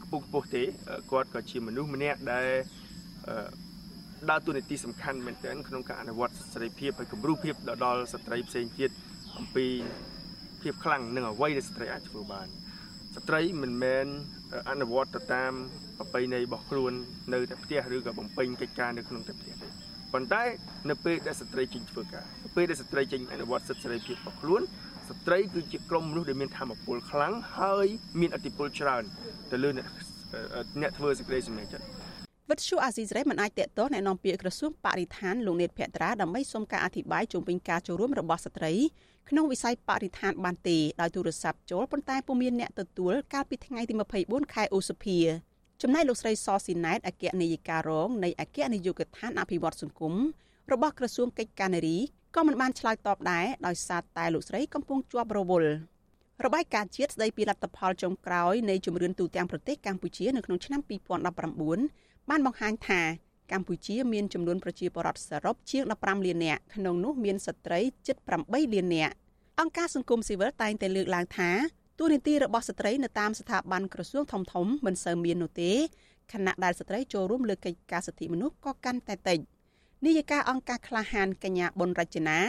ខ្ពស់ខ្ពស់ទេគាត់ក៏ជាមនុស្សម្នាក់ដែល ដើរតួនាទីសំខាន់មែនទែនក្នុងការអនុវត្តសេរីភាពហើយគំរូភាពដល់ស្ត្រីផ្សេងទៀតអំពីភាពខ្លាំងនិងអ្វីដែលស្ត្រីអាចធ្វើបានស្ត្រីមិនមែនអនុវត្តទៅតាមប្រពៃណីរបស់ខ្លួននៅតែផ្ទះឬក៏បំពេញកិច្ចការនៅក្នុងតែផ្ទះទេប៉ុន្តែនៅពេលដែលស្ត្រីចេញធ្វើការនៅពេលដែលស្ត្រីចេញអនុវត្តសិទ្ធិសេរីភាពរបស់ខ្លួនស្ត្រីគឺជាក្រុមមនុស្សដែលមានធម៌ពលខ្លាំងហើយមានអធិបុលច្រើនទៅលើអ្នកអ្នកធ្វើសេចក្តីសម្រេចចិត្ត វិទ្យុអាស៊ីសេរីមិនអាចតេតោះแนะនាំពាក្យក្រសួងបរិស្ថានលោកនេតភក្ត្រាដើម្បីសុំការអធិប្បាយជុំវិញការចូលរួមរបស់ស្ត្រីក្នុងវិស័យបរិស្ថានបានទេដោយទូរស័ព្ទចូលប៉ុន្តែពុំមានអ្នកទទួលកាលពីថ្ងៃទី24ខែឧសភាចំណែកលោកស្រីសស៊ីណែតអគ្គនាយិការងនៃអគ្គនាយកដ្ឋានអភិវឌ្ឍសង្គមរបស់ក្រសួងកិច្ចការនារីក៏មិនបានឆ្លើយតបដែរដោយសារតែលោកស្រីកំពុងជាប់រវល់របាយការណ៍ជាតិស្ដីពីលទ្ធផលចុងក្រោយនៃជំរឿនទូទាំងប្រទេសកម្ពុជានៅក្នុងឆ្នាំ2019 បានបង្ហាញថាកម្ពុជាមានចំនួនប្រជាពលរដ្ឋសរុបជាង15លាននាក់ក្នុងនោះមានស្ត្រីជិត8លាននាក់អង្គការសង្គមស៊ីវិលតែងតែលើកឡើងថាទូនីតិរបស់ស្ត្រីនៅតាមស្ថាប័នក្រសួងធំធំមិនសូវមាននោះទេខណៈដែលស្ត្រីចូលរួមលើកិច្ចការសិទ្ធិមនុស្សក៏កាន់តែតិចនាយិកាអង្គការក្លាហានកញ្ញាប៊ុនរចនា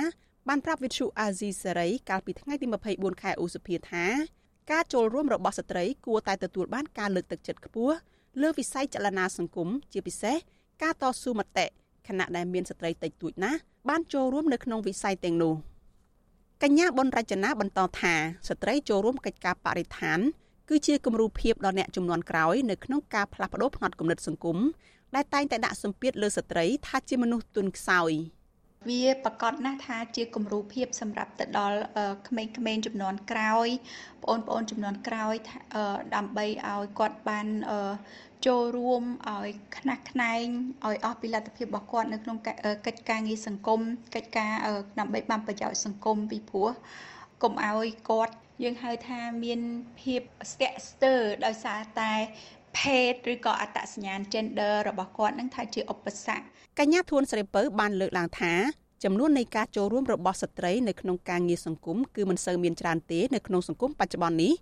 បានប្រាប់វិទ្យុអាស៊ីសេរីកាលពីថ្ងៃទី24ខែឧសភាថាការចូលរួមរបស់ស្ត្រីគួរតែទទួលបានការលើកទឹកចិត្តខ្ពស់ លើវិស័យចលនាសង្គមជាពិសេសការតស៊ូមតិខណៈដែលមានស្ត្រីតិចតួចណាស់បានចូលរួមនៅក្នុងវិស័យទាំងនោះកញ្ញាប៊ុនរចនាបន្តថាស្ត្រីចូលរួមកិច្ចការបរិស្ថានគឺជាគំរូភាពដល់អ្នកចំនួនក្រោយនៅក្នុងការផ្លាស់ប្តូរផ្នត់គំនិតសង្គមដែលតែងតែដាក់សម្ពាធលើស្ត្រីថាជាមនុស្សទុនខ្សោយ វាប្រកាសណាស់ថាជាគំរូភាពសម្រាប់ទៅដល់ក្មេងៗចំនួនក្រោយបងប្អូនចំនួនក្រោយដើម្បីឲ្យគាត់បានចូលរួមឲ្យខ្នះខ្នែងឲ្យអស់ពីលទ្ធភាពរបស់គាត់នៅក្នុងកិច្ចការងារសង្គមកិច្ចការដើម្បីបានប្រយោជន៍សង្គមពីព្រោះកុំឲ្យគាត់យើងហៅថាមានភាពស្ទាក់ស្ទើរដោយសារតែភេទឬក៏អត្តសញ្ញាណ gender របស់គាត់នឹងថាជាឧបសគ្គ កញ្ញាធួនស្រីពៅបានលើកឡើងថាចំនួននៃការចូលរួមរបស់ស្ត្រីនៅក្នុងការងារសង្គមគឺមិនសូវមានច្រើនទេនៅក្នុងសង្គមបច្ចុប្បន្ននេះ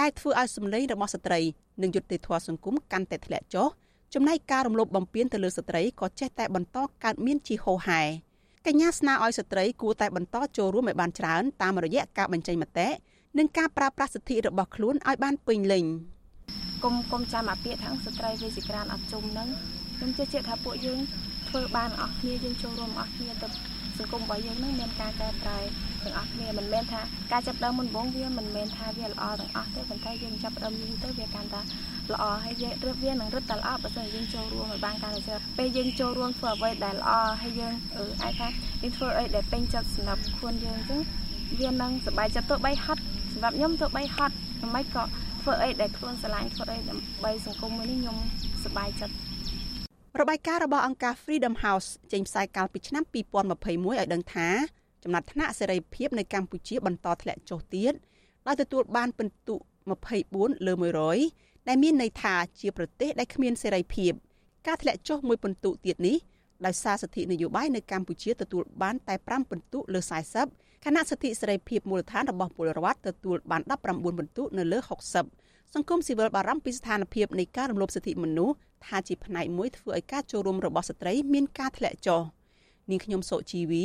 ដែលធ្វើឲ្យសម្លេងរបស់ស្ត្រីនិងយុត្តិធម៌សង្គមកាន់តែធ្លាក់ចុះចំណែកការរំលោភបំពានទៅលើស្ត្រីក៏ចេះតែបន្តកើតមានជាហូរហែកញ្ញាស្នើឲ្យស្ត្រីគួរតែបន្តចូលរួមឲ្យបានច្រើនតាមរយៈការបញ្ចេញមតិនិងការប្រើប្រាស់សិទ្ធិរបស់ខ្លួនឲ្យបានពេញលេញគុំគុំចាំអាពាក្យថាស្ត្រីវាជាក្រានអត់ជុំនឹងខ្ញុំជឿជាក់ថាពួកយើង ធ្វើបានអស់គ្នាយើងចូលរួមអស់គ្នាទៅសង្គមរបស់យើងនឹងមានការកែប្រែទាំងអស់គ្នាមិនមែនថាការចាប់ដើមមុនបងវាមិនមែនថាវាល្អទាំងអស់ទេប៉ុន្តែយើងចាប់ដើមយូរទៅវាកាន់តែល្អហើយយើងរឹតវានឹងរឹតតែល្អបើមិនយើងចូលរួមឲ្យបានកាន់តែច្រើនពេលយើងចូលរួមធ្វើអ្វីដែលល្អហើយយើងអឺអាចថាយើងធ្វើអីដែលពេញចិត្តសម្រាប់ខ្លួនយើងអញ្ចឹងវានឹងសប្បាយចិត្តទៅបីហត់សម្រាប់ខ្ញុំទៅបីហត់មិនក៏ធ្វើអីដែលខ្លួនស្រឡាញ់ធ្វើអីដើម្បីសង្គមមួយនេះខ្ញុំសប្បាយចិត្ត របាយការណ៍របស់អង្គការ Freedom House ចេញផ្សាយកាលពីឆ្នាំ2021ឲ្យដឹងថាចំណាត់ថ្នាក់សេរីភាពនៅកម្ពុជាបន្តធ្លាក់ចុះទៀតដោយទទួលបានពិន្ទុ24លើ100ដែលមានន័យថាជាប្រទេសដែលគ្មានសេរីភាពការធ្លាក់ចុះមួយពិន្ទុទៀតនេះដោយសារសិទ្ធិនយោបាយនៅកម្ពុជាទទួលបានតែ5ពិន្ទុលើ40ខណៈសិទ្ធិសេរីភាពមូលដ្ឋានរបស់ពលរដ្ឋទទួលបាន19ពិន្ទុនៅលើ60 សង្គមស៊ីវិលបារម្ភពីស្ថានភាពនៃការរំលោភសិទ្ធិមនុស្សថាជាផ្នែកមួយធ្វើឲ្យការចូលរួមរបស់ស្ត្រីមានការធ្លាក់ចុះនាងខ្ញុំសុជីវី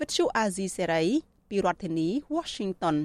វិទ្យុអាស៊ីសេរីពីរដ្ឋធានី Washington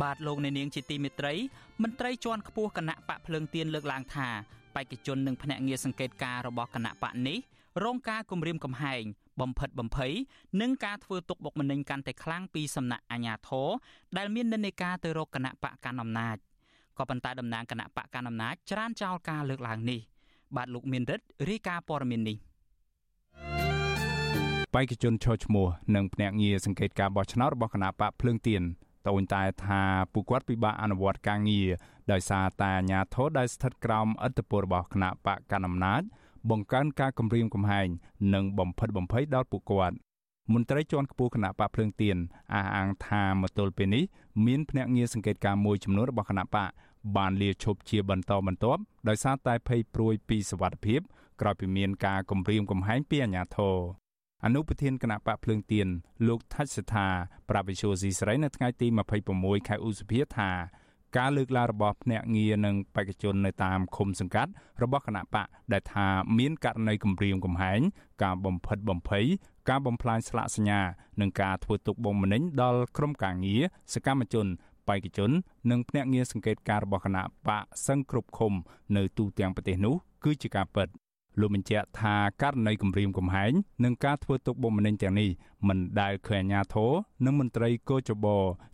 បាទលោកអ្នកនាងជាទីមេត្រីមន្ត្រីជាន់ខ្ពស់គណៈបកភ្លើងទៀនលើកឡើងថាបេក្ខជននិងភ្នាក់ងារសង្កេតការរបស់គណៈបកនេះរងការគំរាមកំហែងបំផិតបំភ័យនិងការធ្វើទុកបុកម្នេញកាន់តែខ្លាំងពីសំណាក់អាជ្ញាធរដែលមាននិន្នាការទៅរកគណៈបកកណ្ដាលអំណាចក៏ប៉ុន្តែតំណាងគណៈបកកណ្ដាលអំណាចច្រានចោលការលើកឡើងនេះបាទលោកមានរិទ្ធរាយការណ៍ព័ត៌មាននេះបេក្ខជនឈរឈ្មោះនិងភ្នាក់ងារសង្កេតការបោះឆ្នោតរបស់គណៈបកភ្លើងទៀន តូនតែថាពួកគាត់ពិបាកអនុវត្តការងារដោយសារតែអាញាធរដែលស្ថិតក្រោមឥទ្ធិពលរបស់គណៈបកកណ្ដាលអំណាចបង្កើនការគំរាមកំហែងនិងបំផិតបំភ័យដល់ពួកគាត់មន្ត្រីជាន់ខ្ពស់គណៈបកភ្លើងទៀនអះអាងថាមកទល់ពេលនេះមានភ្នាក់ងារសង្កេតការមួយចំនួនរបស់គណៈបកបានលាឈប់ជាបន្តបន្ទាប់ដោយសារតែភ័យព្រួយពីសវត្ថិភាពក្រោយពីមានការគំរាមកំហែងពីអាជ្ញាធរ អនុប្រធានគណៈបកភ្លើងទៀនលោកថាច់សថាប្រាប់វិសុយស៊ីស្រីនៅថ្ងៃទី26ខែឧសភាថាការលើកឡើងរបស់ភ្នាក់ងារនិងបេក្ខជននៅតាមឃុំសង្កាត់របស់គណៈបកដែលថាមានករណីគំរាមកំហែងការបំផិតបំភ័យការបំផ្លាញស្លាកសញ្ញានិងការធ្វើទុកបុកម្នេញដល់ក្រុមការងារសកម្មជនបេក្ខជននិងភ្នាក់ងារសង្កេតការរបស់គណៈបកសឹងគ្រប់ឃុំនៅទូទាំងប្រទេសនោះគឺជាការពិត លោកបញ្ជាក់ថាករណីគម្រាមកំហែងនិងការធ្វើទុកបុកម្នេញទាំងនេះមិនដែលឃើញអាជ្ញាធរនិងមន្ត្រីកោចប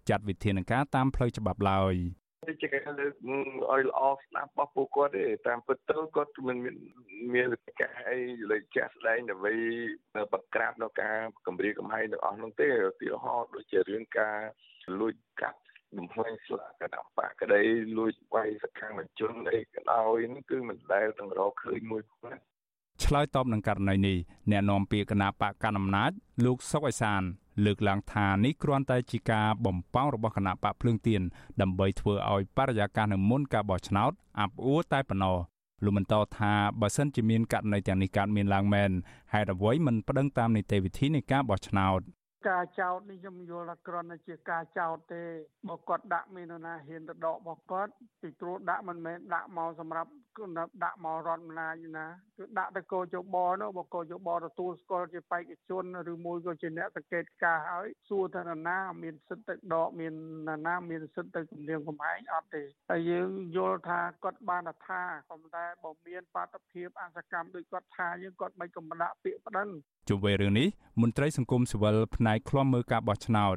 ចាត់វិធានការតាមផ្លូវច្បាប់ឡើយជាការលើកឲ្យល្អស្ដាប់របស់ពួកគាត់ទេតាមពិតទៅគាត់មិនមានមានវិធីការអីលើជាក់ស្ដែងដើម្បីបង្ក្រាបនៅការគម្រាមកំហែងទាំងអស់នោះទេឧទាហរណ៍ដូចជារឿងការលួចកាប់ បំផ្លាញស្លាកគណៈបកក្តីលួចវាយសកម្មជនអីក៏ដោយនោះគឺមិនដែលទាំងរកឃើញមួយផងឆ្លើយតបនឹងករណីនេះអ្នកនាំពាក្យគណៈបកកណ្ដាលអំណាចលោកសុកអេសាន លើកឡើងថានេះគ្រាន់តែជាការបំប៉ោងរបស់គណៈបកភ្លើងទៀនដើម្បីធ្វើឲ្យបរិយាកាសនៅមុនការបោះឆ្នោតអាប់អួរតែប៉ុណ្ណោះលោកបន្តថាបើសិនជាមានករណីទាំងនេះកើតមានឡើងមែនហេតុអ្វីមិនប្តឹងតាមនីតិវិធីនៃការបោះឆ្នោត ការចោតនេះខ្ញុំយល់ថាគ្រាន់តែជាការចោតទេបើគាត់ដាក់មាននរណាហ៊ានទៅដករបស់គាត់ពីព្រោះដាក់មិនមែនដាក់មកសម្រាប់ដាក់មករដ្ឋអំណាចណាគឺដាក់ទៅកោជបនោះបើកោជបទទួលស្គាល់ជាបេក្ខជនឬមួយក៏ជាអ្នកសង្កេតការហើយសួរថានរណាមានសិទ្ធិទៅដកមាននរណាមានសិទ្ធិទៅគម្រាមកំហែងអត់ទេហើយយើងយល់ថាគាត់បានថាក៏តែបើមានបាតុភិបអសកម្មដូចគាត់ថាយើងគាត់មិនកំដាក់ពាក្យប្តឹង ជុំវិញរឿងនេះមន្ត្រីសង្គមស៊ីវិលផ្នែកឃ្លាំមើលការបោះឆ្នោត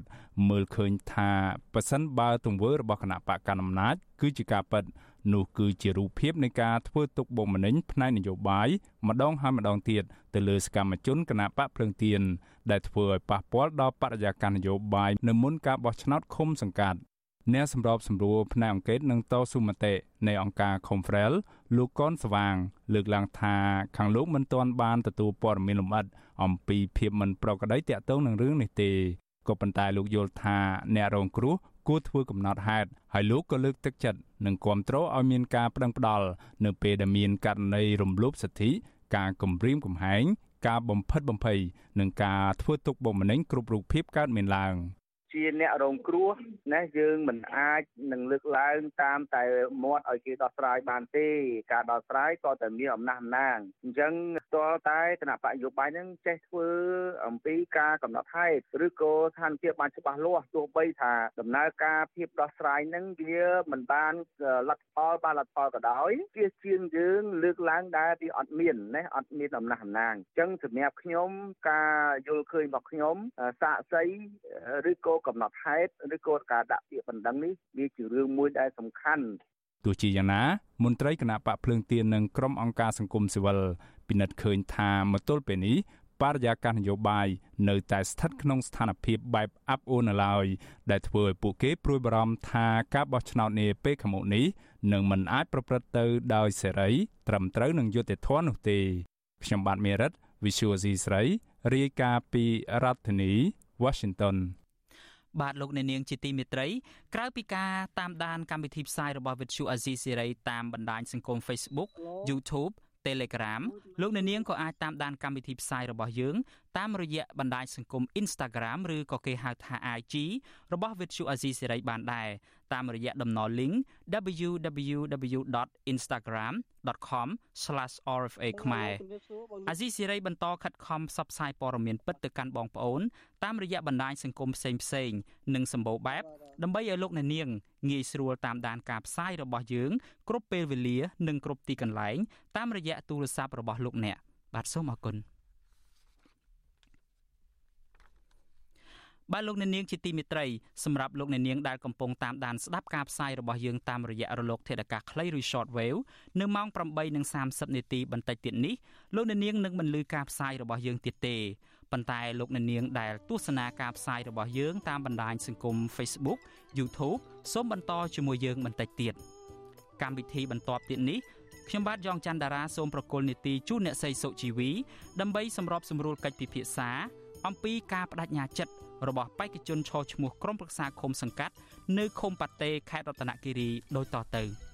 មើលឃើញថាប៉ះសិនបើទង្វើរបស់គណៈបកកណ្ដាលអំណាចគឺជាការពិតនោះគឺជារូបភាពនៃការធ្វើទុកបុកម្នេញផ្នែកនយោបាយម្ដងហើយម្ដងទៀតទៅលើសកម្មជនគណៈបកភ្លឹងទៀនដែលធ្វើឲ្យប៉ះពាល់ដល់បរិយាកាសនយោបាយនៅមុនការបោះឆ្នោតឃុំសង្កាត់ អ្នកសម្របសម្រួលផ្នែកអង្គការនឹងតស៊ូមតិនៃអង្គការ Confrel លោកកនស្វាង លើកឡើងថាខាងលោកមិនទាន់បានទទួលព័ត៌មានលម្អិតអំពីភាពមិនប្រក្រតីទាក់ទងនឹងរឿងនេះទេក៏ប៉ុន្តែលោកយល់ថាអ្នករងគ្រោះគួរធ្វើកំណត់ហេតុហើយលោកក៏លើកទឹកចិត្តនិងគាំទ្រឲ្យមានការប្តឹងផ្តល់នៅពេលដែលមានករណីរំលោភសិទ្ធិការគំរាមកំហែងការបំផិតបំភ័យនិងការធ្វើទុកបុកម្នេញគ្រប់រូបភាពកើតមានឡើង។ ជាអ្នករងគ្រោះណាយើងមិនអាចនឹងលើកឡើងតាមតែមាត់ឲ្យគេដោះស្រាយបានទេការដោះស្រាយក៏តែមានអំណះអំណាងអញ្ចឹងស្ទាល់តែគណៈបកយោបាយនឹងចេះធ្វើអំពីការកំណត់ហេតុឬក៏ស្ថានភាពបានច្បាស់លាស់ទោះបីថាដំណើរការភាពដោះស្រាយនឹងវាមិនបានលទ្ធផលបានលទ្ធផលក៏ដោយជាជាងយើងលើកឡើងដែរពីអត់មានណាអត់មានអំណះអំណាងអញ្ចឹងសម្រាប់ខ្ញុំការយល់ឃើញរបស់ខ្ញុំសាកសីឬក៏កំណត់ហេតុឬក៏ការដាក់ពាក្យបណ្ដឹងនេះវាជារឿងមួយដែលសំខាន់ទោះជាយ៉ាងណាមន្ត្រីគណៈបកភ្លើងទៀននិងក្រុមអង្គការសង្គមស៊ីវិលពិនិត្យឃើញថាមកទល់ពេលនេះបរិយាកាសនយោបាយនៅតែស្ថិតក្នុងស្ថានភាពបែបអាប់អួរនៅឡើយដែលធ្វើឲ្យពួកគេព្រួយបារម្ភថាការបោះឆ្នោតនាពេលខាងមុខនេះនឹងមិនអាចប្រព្រឹត្តទៅដោយសេរី ត្រឹមត្រូវនឹងយុត្តិធម៌នោះទេខ្ញុំបាទមេរិត Visual C ស្រីរាយការណ៍ពីរដ្ឋធានី Washington បាទលោកអ្នកនាងជាទីមេត្រីក្រៅពីការតាមដានកម្មវិធីផ្សាយរបស់ Vithu Azizi Serai តាមបណ្ដាញសង្គម Facebook YouTube Telegram លោកអ្នកនាងក៏អាចតាមដានកម្មវិធីផ្សាយរបស់យើង តាមរយៈបណ្ដាញសង្គម Instagram ឬក៏គេហៅថា IG របស់ Vithu Azizi Serai បានដែរតាមរយៈតំណ link www.instagram.com/rfa ខ្មែរអាស៊ីសេរីបន្តខិតខំផ្សព្វផ្សាយព័ត៌មានពិតទៅកាន់បងប្អូនតាមរយៈបណ្ដាញសង្គមផ្សេងផ្សេងនិងសម្បូរបែបដើម្បីឲ្យលោកអ្នកនាងងាយស្រួលតាមដានការផ្សាយរបស់យើង គ្រប់ពេលវេលា និងគ្រប់ទីកន្លែងតាមរយៈទូរស័ព្ទរបស់លោកអ្នកបាទសូមអរគុណ បាទលោកអ្នកនាងជាទីមេត្រីសម្រាប់លោកអ្នកនាងដែលកំពុងតាមដានស្ដាប់ការផ្សាយរបស់យើងតាមរយៈរលកធាតុអាកាសខ្លីឬ short wave នៅម៉ោង8:30នាទីបន្តិចទៀតនេះលោកអ្នកនាងនឹងមិនលឺការផ្សាយរបស់យើងទៀតទេប៉ុន្តែលោកអ្នកនាងដែលទស្សនាការផ្សាយរបស់យើងតាមបណ្ដាញសង្គម Facebook YouTube សូមបន្តជាមួយយើងបន្តិចទៀតកម្មវិធីបន្ទាប់ទៀតនេះខ្ញុំបាទយ៉ងច័ន្ទដារាសូមប្រកុលនីតិជូនអ្នកស្រីសុជីវីដើម្បីសម្របសម្រួលកិច្ចពិភាក្សាអំពីការបដិញ្ញាចិត្ត របស់បេក្ខជនឈរឈ្មោះក្រុមប្រឹក្សាឃុំសង្កាត់នៅឃុំប៉ាតេខេត្តរតនគិរីដូចតទៅ